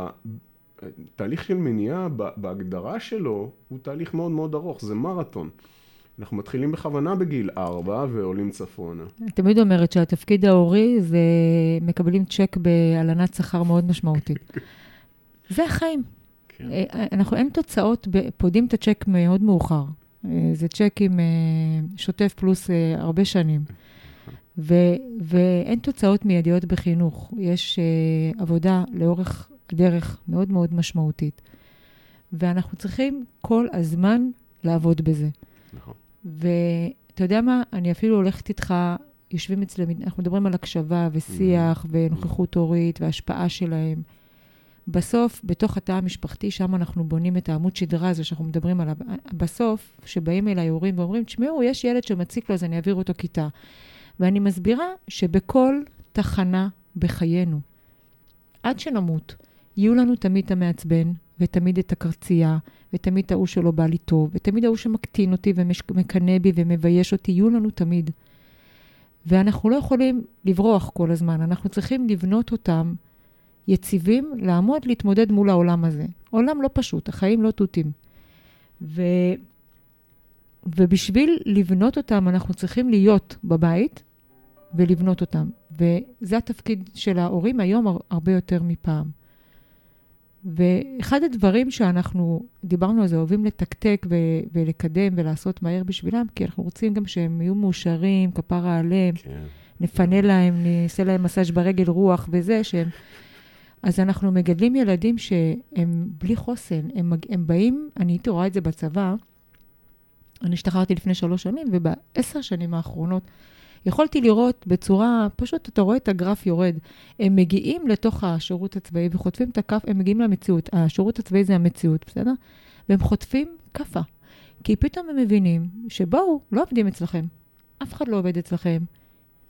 תהליך של מניעה בהגדרה שלו הוא תהליך מאוד מאוד ארוך, זה מרתון. אנחנו מתחילים בכוונה בגיל ארבע ועולים צפונה. אני תמיד אומרת שהתפקיד ההורי זה מקבלים צ'ק בהלנת שכר מאוד משמעותית. זה החיים. כן. אה, אנחנו, אין תוצאות, פודים את הצ'ק מאוד מאוחר. אה, זה צ'ק עם אה, שוטף פלוס הרבה שנים. ו, ואין תוצאות מיידיות בחינוך. יש עבודה לאורך הדרך מאוד מאוד משמעותית. ואנחנו צריכים כל הזמן לעבוד בזה. נכון. ואתה יודע מה? אני אפילו הולכת איתך, יושבים אצלם, אנחנו מדברים על הקשבה ושיח mm-hmm. ונוכחות הורית והשפעה שלהם. בסוף, בתוך התא המשפחתי, שם אנחנו בונים את העמוד שדרה הזה שאנחנו מדברים עליו. בסוף, כשבאים אליי הורים ואומרים, תשמעו, יש ילד שמציק לו, אז אני אעביר אותו כיתה. ואני מסבירה שבכל תחנה בחיינו, עד שנמות, יהיו לנו תמיד את המעצבן, ותמיד את הקרצייה, ותמיד את ההוא שלא בא לי טוב, ותמיד ההוא שמקטין אותי ומקנא בי ומבייש אותי, יהיו לנו תמיד. ואנחנו לא יכולים לברוח כל הזמן, אנחנו צריכים לבנות אותם יציבים, לעמוד, להתמודד מול העולם הזה. עולם לא פשוט, החיים לא תותים. ו... ובשביל לבנות אותם, אנחנו צריכים להיות בבית ולבנות אותם. וזה התפקיד של ההורים היום הרבה יותר מפעם. ואחד הדברים שאנחנו דיברנו על זה, אוהבים לתקתק ו- ולקדם ולעשות מהר בשבילם, כי אנחנו רוצים גם שהם יהיו מאושרים, כפרה עליהם, כן. נפנה להם, נעשה להם מסאז' ברגל רוח וזה, שהם... אז אנחנו מגדלים ילדים שהם בלי חוסן, הם, הם באים, אני הייתי רואה את זה בצבא, אני השתחררתי לפני שלוש שנים, ובעשר שנים האחרונות יכולתי לראות בצורה, פשוט אתה רואה את הגרף יורד. הם מגיעים לתוך השירות הצבאי וחוטפים את הכף, הם מגיעים למציאות. השירות הצבאי זה המציאות, בסדר? והם חוטפים כאפה. כי פתאום הם מבינים שבואו, לא עובדים אצלכם. אף אחד לא עובד אצלכם.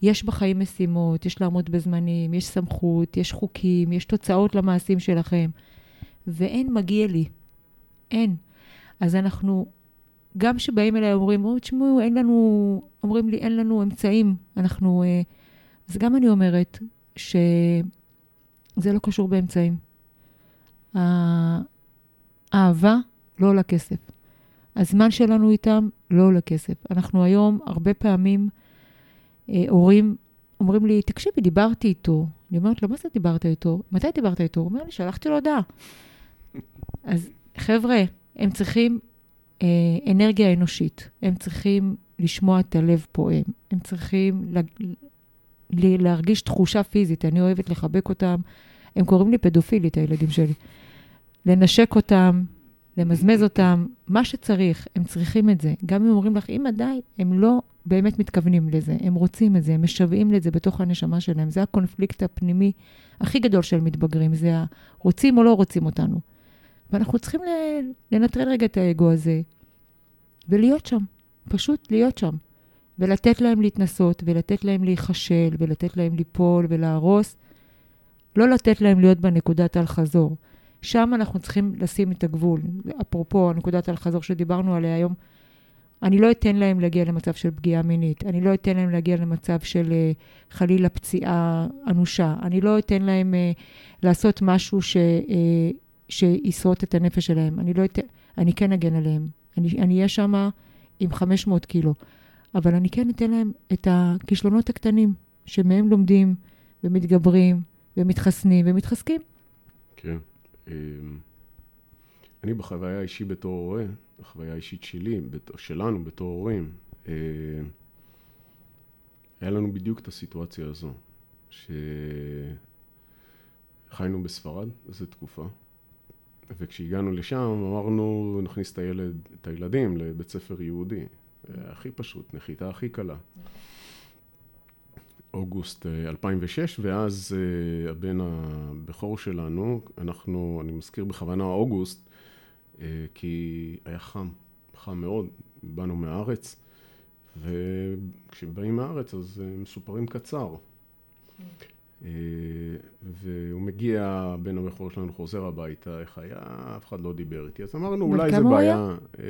יש בחיים משימות, יש לעמוד בזמנים, יש סמכות, יש חוקים, יש תוצאות למעשים שלכם. ואין מגיע לי. אין. אז אנחנו גם כשבאים אליי אומרים, או, תשמעו, אין לנו, אומרים לי, אין לנו אמצעים, אנחנו... אה, אז גם אני אומרת שזה לא קשור באמצעים. האהבה לא עולה כסף. הזמן שלנו איתם לא עולה כסף. אנחנו היום, הרבה פעמים, אה, הורים אומרים לי, תקשיבי, דיברתי איתו. אני אומרת לו, מה זה דיברת איתו? מתי דיברת איתו? הוא אומר לי, שלחתי לו הודעה. אז חבר'ה, הם צריכים אנרגיה אנושית. הם צריכים לשמוע את הלב פועם. הם צריכים לה, להרגיש תחושה פיזית. אני אוהבת לחבק אותם. הם קוראים לי פדופילית, הילדים שלי. לנשק אותם, למזמז אותם, מה שצריך, הם צריכים את זה. גם אם אומרים לך, אמא, די, הם לא באמת מתכוונים לזה, הם רוצים את זה, הם משוועים לזה בתוך הנשמה שלהם. זה הקונפליקט הפנימי הכי גדול של מתבגרים, זה הרוצים או לא רוצים אותנו. ואנחנו צריכים לנטרל רגע את האגו הזה ולהיות שם, פשוט להיות שם. ולתת להם להתנסות, ולתת להם להיכשל, ולתת להם ליפול ולהרוס. לא לתת להם להיות בנקודת אל-חזור. שם אנחנו צריכים לשים את הגבול. אפרופו נקודת אל-חזור שדיברנו עליה היום, אני לא אתן להם להגיע למצב של פגיעה מינית, אני לא אתן להם להגיע למצב של אה, חלילה פציעה אנושה, אני לא אתן להם uh, לעשות משהו ש, uh, שישרוט את הנפש שלהם. אני לא אתן, אני כן אגן עליהם. אני אהיה שם עם 500 קילו, אבל אני כן אתן להם את הכישלונות הקטנים, שמהם לומדים ומתגברים ומתחסנים ומתחזקים. כן. אמ, אני בחוויה האישית בתור הורה, בחוויה האישית שלי, שלנו בתור הורים, אה, היה לנו בדיוק את הסיטואציה הזו, שחיינו בספרד איזו תקופה, וכשהגענו לשם אמרנו נכניס את הילד, את הילדים לבית ספר יהודי. הכי פשוט, נחיתה הכי קלה. אוגוסט 2006, אה, ואז אה, הבן הבכור שלנו, אנחנו, אני מזכיר בכוונה אוגוסט, אה, כי היה חם, חם מאוד, באנו מהארץ, וכשבאים מהארץ אז מסופרים קצר. אה, והוא מגיע, בן הבכור שלנו חוזר הביתה, איך היה, אף אחד לא דיבר איתי. אז אמרנו, אולי זה בעיה אה,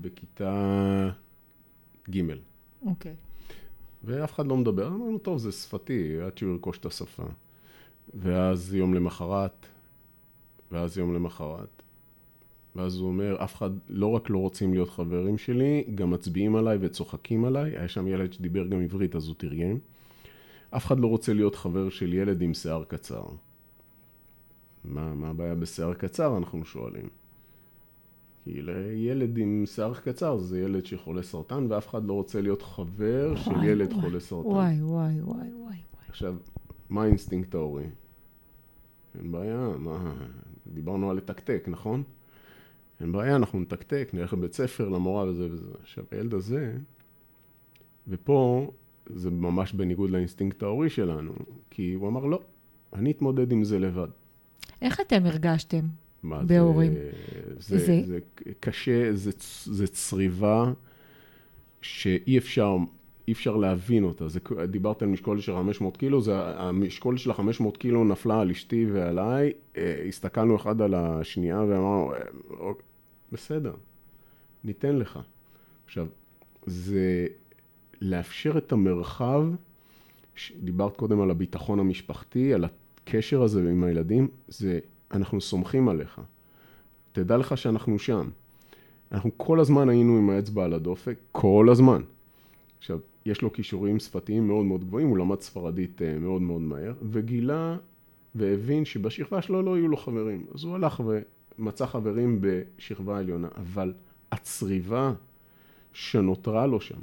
בכיתה ג'. אוקיי. ואף אחד לא מדבר, אמרנו, טוב, זה שפתי, עד שהוא ירכוש את השפה. ואז יום למחרת, ואז יום למחרת. ואז הוא אומר, אף אחד, לא רק לא רוצים להיות חברים שלי, גם מצביעים עליי וצוחקים עליי. היה שם ילד שדיבר גם עברית, אז הוא תרגם. אף אחד לא רוצה להיות חבר של ילד עם שיער קצר. מה, מה הבעיה בשיער קצר, אנחנו שואלים. כי ילד עם שיער קצר זה ילד שחולה סרטן, ואף אחד לא רוצה להיות חבר וואי, של ילד וואי, חולה סרטן. וואי, וואי, וואי, וואי. עכשיו, מה האינסטינקט ההורי? אין בעיה, מה... דיברנו על לתקתק, נכון? אין בעיה, אנחנו נתקתק, נלך לבית ספר, למורה וזה וזה. עכשיו, הילד הזה, ופה זה ממש בניגוד לאינסטינקט ההורי שלנו, כי הוא אמר, לא, אני אתמודד עם זה לבד. איך אתם הרגשתם מה, בהורים? זה, זה, זה... זה קשה, זה, זה צריבה שאי אפשר, אי אפשר להבין אותה. זה, דיברת על משקול של 500 קילו, זה, המשקול של ה-500 קילו נפלה על אשתי ועליי, אה, הסתכלנו אחד על השנייה ואמרנו, אה, בסדר, ניתן לך. עכשיו, זה לאפשר את המרחב, דיברת קודם על הביטחון המשפחתי, על הקשר הזה עם הילדים, זה, אנחנו סומכים עליך. תדע לך שאנחנו שם. אנחנו כל הזמן היינו עם האצבע על הדופק, כל הזמן. עכשיו, יש לו כישורים שפתיים מאוד מאוד גבוהים, הוא למד ספרדית אה, מאוד מאוד מהר, וגילה והבין שבשכבה שלו לא יהיו לו חברים. אז הוא הלך ומצא חברים בשכבה העליונה, אבל הצריבה שנותרה לו שם.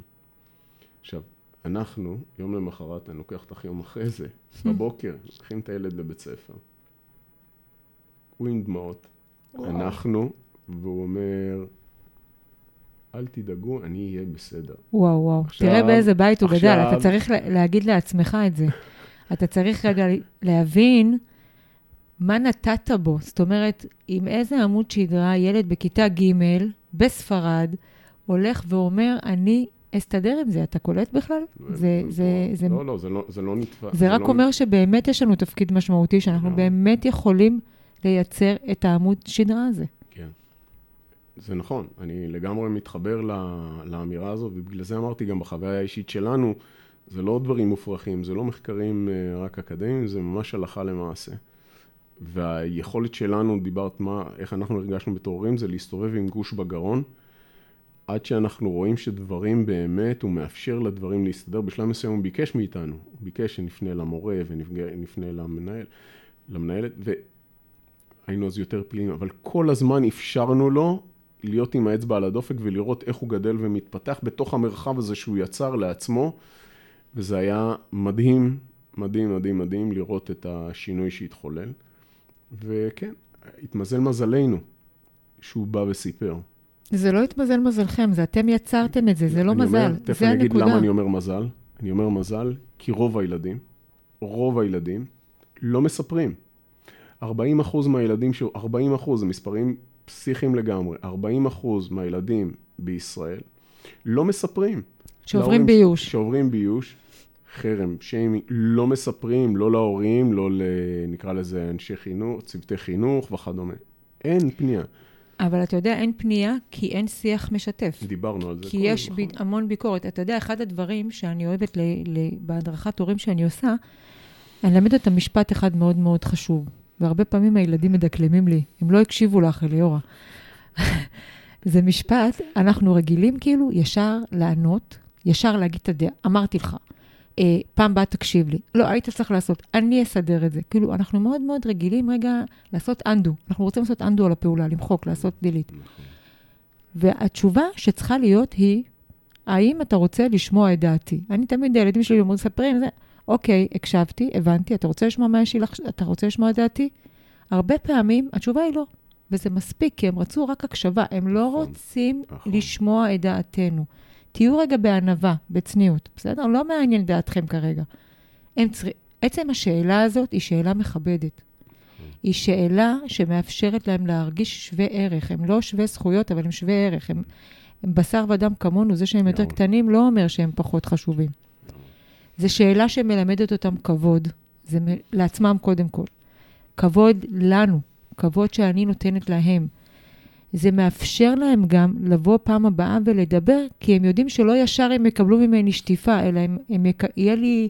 עכשיו, אנחנו, יום למחרת, אני לוקח אותך יום אחרי זה, בבוקר, לוקחים את הילד לבית ספר. הוא עם דמעות, אנחנו, והוא אומר, אל תדאגו, אני אהיה בסדר. וואו, וואו. עכשיו, תראה באיזה בית הוא עכשיו... גדל, אתה צריך להגיד לעצמך את זה. אתה צריך רגע להבין מה נתת בו. זאת אומרת, עם איזה עמוד שדרה ילד בכיתה ג' בספרד הולך ואומר, אני אסתדר עם זה, אתה קולט בכלל? זה, זה, זה... לא, לא, זה לא, זה לא נתפס. זה רק לא אומר שבאמת יש לנו תפקיד משמעותי, שאנחנו באמת יכולים לייצר את העמוד שדרה הזה. כן. זה נכון, אני לגמרי מתחבר לאמירה הזו, ובגלל זה אמרתי גם בחוויה האישית שלנו, זה לא דברים מופרכים, זה לא מחקרים אה, רק אקדמיים, זה ממש הלכה למעשה. והיכולת שלנו, דיברת מה, איך אנחנו הרגשנו בתור הורים, זה להסתובב עם גוש בגרון, עד שאנחנו רואים שדברים באמת, הוא מאפשר לדברים להסתדר. בשלב מסוים הוא ביקש מאיתנו, הוא ביקש שנפנה למורה ונפנה למנהל, למנהלת, והיינו אז יותר פעילים, אבל כל הזמן אפשרנו לו להיות עם האצבע על הדופק ולראות איך הוא גדל ומתפתח בתוך המרחב הזה שהוא יצר לעצמו, וזה היה מדהים, מדהים, מדהים, מדהים לראות את השינוי שהתחולל. וכן, התמזל מזלנו שהוא בא וסיפר. זה לא התמזל מזלכם, זה אתם יצרתם את זה, זה לא מזל, אומר, זה הנקודה. תכף אני אגיד למה אני אומר מזל. אני אומר מזל, כי רוב הילדים, רוב הילדים, לא מספרים. 40 אחוז מהילדים, 40 אחוז, זה מספרים פסיכיים לגמרי, 40 אחוז מהילדים בישראל לא מספרים. שעוברים ביוש. שעוברים ביוש, חרם, שיימי, לא מספרים, לא להורים, לא ל... נקרא לזה אנשי חינוך, צוותי חינוך וכדומה. אין פנייה. אבל אתה יודע, אין פנייה כי אין שיח משתף. דיברנו על זה. כי יש נכון. ב... המון ביקורת. אתה יודע, אחד הדברים שאני אוהבת ל... ל... בהדרכת הורים שאני עושה, אני אלמד אותם משפט אחד מאוד מאוד חשוב. והרבה פעמים הילדים מדקלמים לי, הם לא הקשיבו לך, אליאורה. זה משפט, אנחנו רגילים כאילו ישר לענות, ישר להגיד את הדעה, אמרתי לך. אה, פעם באה תקשיב לי. לא, היית צריך לעשות, אני אסדר את זה. כאילו, אנחנו מאוד מאוד רגילים רגע לעשות אנדו. אנחנו רוצים לעשות אנדו על הפעולה, למחוק, לעשות דילית. והתשובה שצריכה להיות היא, האם אתה רוצה לשמוע את דעתי? אני תמיד, הילדים שלי אומרים, ספרים, זה, אוקיי, הקשבתי, הבנתי, אתה רוצה לשמוע מה יש לי, אתה רוצה לשמוע את דעתי? הרבה פעמים התשובה היא לא, וזה מספיק, כי הם רצו רק הקשבה, הם לא נכון, רוצים נכון. לשמוע את דעתנו. תהיו רגע בענווה, בצניעות, בסדר? לא מעניין דעתכם כרגע. צר... עצם השאלה הזאת היא שאלה מכבדת. היא שאלה שמאפשרת להם להרגיש שווה ערך. הם לא שווה זכויות, אבל הם שווה ערך. הם, הם בשר ודם כמונו, זה שהם יותר קטנים לא אומר שהם פחות חשובים. זו שאלה שמלמדת אותם כבוד, זה מ... לעצמם קודם כל. כבוד לנו, כבוד שאני נותנת להם. זה מאפשר להם גם לבוא פעם הבאה ולדבר, כי הם יודעים שלא ישר הם יקבלו ממני שטיפה, אלא הם, הם יק... יהיה לי...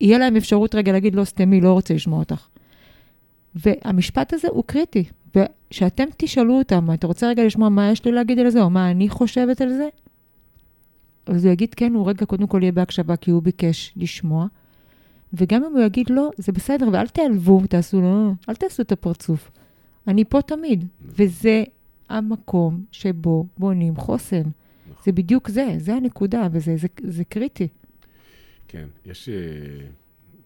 יהיה להם אפשרות רגע להגיד, לא, סתמי, לא רוצה לשמוע אותך. והמשפט הזה הוא קריטי. וכשאתם תשאלו אותם, אתה רוצה רגע לשמוע מה יש לי להגיד על זה, או מה אני חושבת על זה? אז הוא יגיד כן, הוא רגע קודם כל יהיה בהקשבה, כי הוא ביקש לשמוע. וגם אם הוא יגיד לא, זה בסדר, ואל תיעלבו, תעשו לו, אל תעשו את הפרצוף. אני פה תמיד, וזה המקום שבו בונים חוסן. זה בדיוק זה, זה הנקודה, וזה זה, זה קריטי. כן, יש, אה,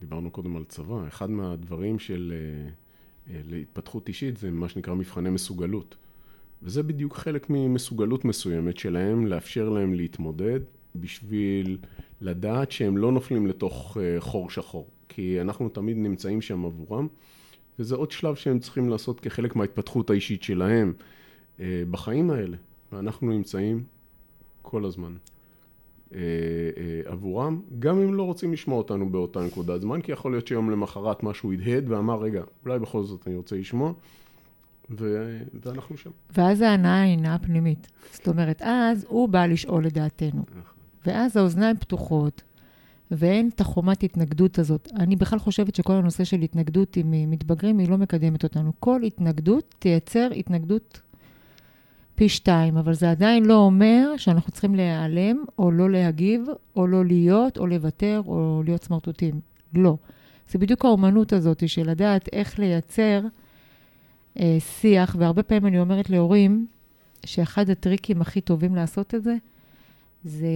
דיברנו קודם על צבא, אחד מהדברים של אה, אה, להתפתחות אישית זה מה שנקרא מבחני מסוגלות. וזה בדיוק חלק ממסוגלות מסוימת שלהם, לאפשר להם להתמודד בשביל לדעת שהם לא נופלים לתוך חור שחור. כי אנחנו תמיד נמצאים שם עבורם. וזה עוד שלב שהם צריכים לעשות כחלק מההתפתחות האישית שלהם אה, בחיים האלה. ואנחנו נמצאים כל הזמן אה, אה, עבורם, גם אם לא רוצים לשמוע אותנו באותה נקודת זמן, כי יכול להיות שיום למחרת משהו הדהד ואמר, רגע, אולי בכל זאת אני רוצה לשמוע. ו... ואנחנו שם. ואז ההנאה היא הנאה פנימית. זאת אומרת, אז הוא בא לשאול את דעתנו. נכון. ואז האוזניים פתוחות, ואין את החומת התנגדות הזאת. אני בכלל חושבת שכל הנושא של התנגדות עם מתבגרים, היא לא מקדמת אותנו. כל התנגדות תייצר התנגדות, פי שתיים, אבל זה עדיין לא אומר שאנחנו צריכים להיעלם, או לא להגיב, או לא להיות, או לוותר, או להיות סמרטוטים. לא. זה בדיוק האומנות הזאת של לדעת איך לייצר אה, שיח, והרבה פעמים אני אומרת להורים, שאחד הטריקים הכי טובים לעשות את זה, זה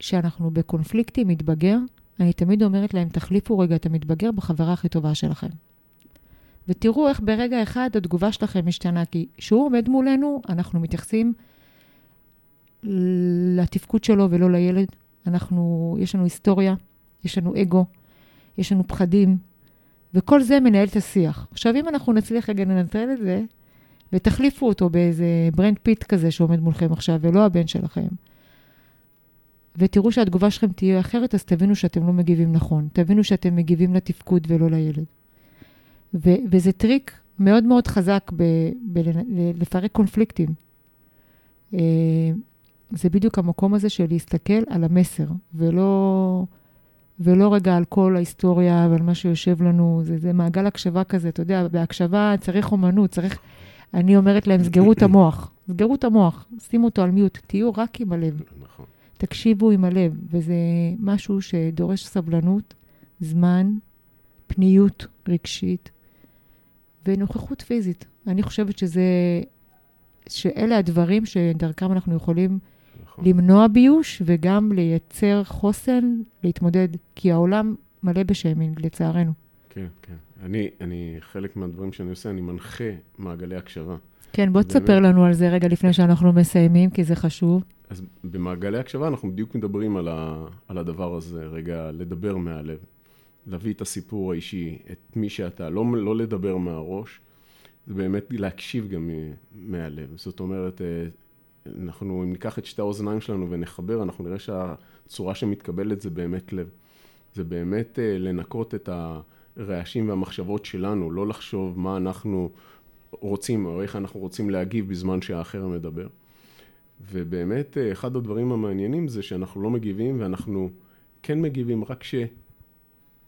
שאנחנו בקונפליקטים מתבגר, אני תמיד אומרת להם, תחליפו רגע את המתבגר בחברה הכי טובה שלכם. ותראו איך ברגע אחד התגובה שלכם משתנה, כי כשהוא עומד מולנו, אנחנו מתייחסים לתפקוד שלו ולא לילד. אנחנו, יש לנו היסטוריה, יש לנו אגו, יש לנו פחדים, וכל זה מנהל את השיח. עכשיו, אם אנחנו נצליח רגע לנטרל את זה, ותחליפו אותו באיזה ברד פיט כזה שעומד מולכם עכשיו, ולא הבן שלכם, ותראו שהתגובה שלכם תהיה אחרת, אז תבינו שאתם לא מגיבים נכון. תבינו שאתם מגיבים לתפקוד ולא לילד. ו- וזה טריק מאוד מאוד חזק בלפרק קונפליקטים. אה, זה בדיוק המקום הזה של להסתכל על המסר, ולא, ולא רגע על כל ההיסטוריה ועל מה שיושב לנו. זה, זה מעגל הקשבה כזה, אתה יודע, בהקשבה צריך אומנות, צריך... אני אומרת להם, סגרו את המוח. סגרו את המוח, שימו אותו על מיוט, תהיו רק עם הלב. נכון. תקשיבו עם הלב, וזה משהו שדורש סבלנות, זמן, פניות רגשית ונוכחות פיזית. אני חושבת שזה, שאלה הדברים שדרכם אנחנו יכולים נכון. למנוע ביוש וגם לייצר חוסן להתמודד, כי העולם מלא בשיימינג, לצערנו. כן, כן. אני, אני, חלק מהדברים שאני עושה, אני מנחה מעגלי הקשבה. כן, בוא תספר לנו על זה רגע לפני שאנחנו מסיימים, כי זה חשוב. אז במעגלי הקשבה אנחנו בדיוק מדברים על, ה, על הדבר הזה, רגע, לדבר מהלב. להביא את הסיפור האישי, את מי שאתה, לא, לא לדבר מהראש, זה באמת להקשיב גם מהלב. זאת אומרת, אה, אנחנו, אם ניקח את שתי האוזניים שלנו ונחבר, אנחנו נראה שהצורה שמתקבלת זה באמת לב. זה באמת אה, לנקות את הרעשים והמחשבות שלנו, לא לחשוב מה אנחנו רוצים או איך אנחנו רוצים להגיב בזמן שהאחר מדבר. ובאמת, אה, אחד הדברים המעניינים זה שאנחנו לא מגיבים ואנחנו כן מגיבים רק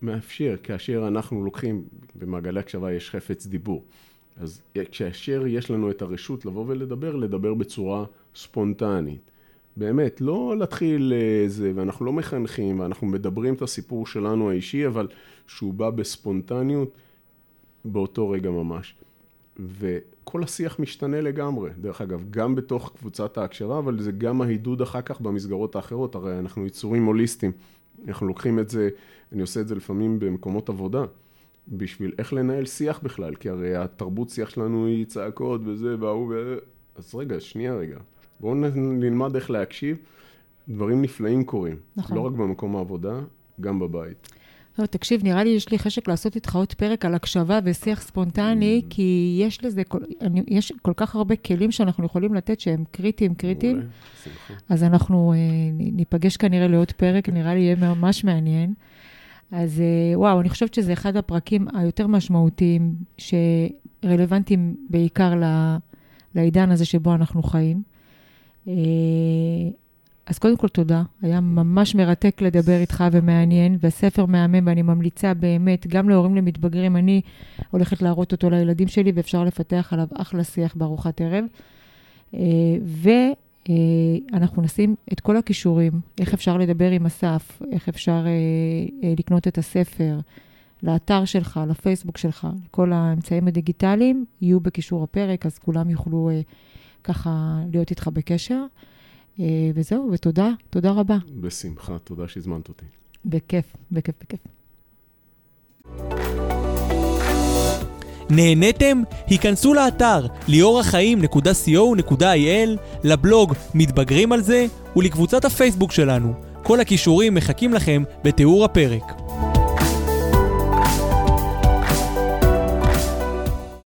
שמאפשר, כאשר אנחנו לוקחים, במעגלי הקשבה יש חפץ דיבור. אז כאשר יש לנו את הרשות לבוא ולדבר, לדבר בצורה ספונטנית. באמת, לא להתחיל אה, ואנחנו לא מחנכים, ואנחנו מדברים את הסיפור שלנו האישי, אבל שהוא בא בספונטניות באותו רגע ממש. וכל השיח משתנה לגמרי, דרך אגב, גם בתוך קבוצת ההקשבה, אבל זה גם העידוד אחר כך במסגרות האחרות, הרי אנחנו יצורים הוליסטיים, אנחנו לוקחים את זה, אני עושה את זה לפעמים במקומות עבודה, בשביל איך לנהל שיח בכלל, כי הרי התרבות שיח שלנו היא צעקות וזה וההוא, ו... אז רגע, שנייה רגע, בואו נלמד איך להקשיב, דברים נפלאים קורים, נכון. לא רק במקום העבודה, גם בבית. לא, תקשיב, נראה לי יש לי חשק לעשות איתך עוד פרק על הקשבה ושיח ספונטני, mm. כי יש לזה, כל, אני, יש כל כך הרבה כלים שאנחנו יכולים לתת שהם קריטיים, קריטיים. אז אנחנו אה, ניפגש כנראה לעוד פרק, נראה לי יהיה ממש מעניין. אז אה, וואו, אני חושבת שזה אחד הפרקים היותר משמעותיים, שרלוונטיים בעיקר לעידן הזה שבו אנחנו חיים. אה, אז קודם כל תודה, היה ממש מרתק לדבר איתך ומעניין, והספר מהמם, ואני ממליצה באמת, גם להורים למתבגרים, אני הולכת להראות אותו לילדים שלי, ואפשר לפתח עליו אחלה שיח בארוחת ערב. אה, ואנחנו נשים את כל הכישורים, איך אפשר לדבר עם אסף, איך אפשר אה, אה, לקנות את הספר, לאתר שלך, לפייסבוק שלך, כל האמצעים הדיגיטליים יהיו בקישור הפרק, אז כולם יוכלו ככה להיות איתך בקשר. אה, וזהו, ותודה, תודה רבה. בשמחה, תודה שהזמנת אותי. בכיף, בכיף, בכיף. נהניתם? היכנסו לאתר ליאורחיים.co.il, לבלוג מתבגרים על זה ולקבוצת הפייסבוק שלנו. כל הכישורים מחכים לכם בתיאור הפרק.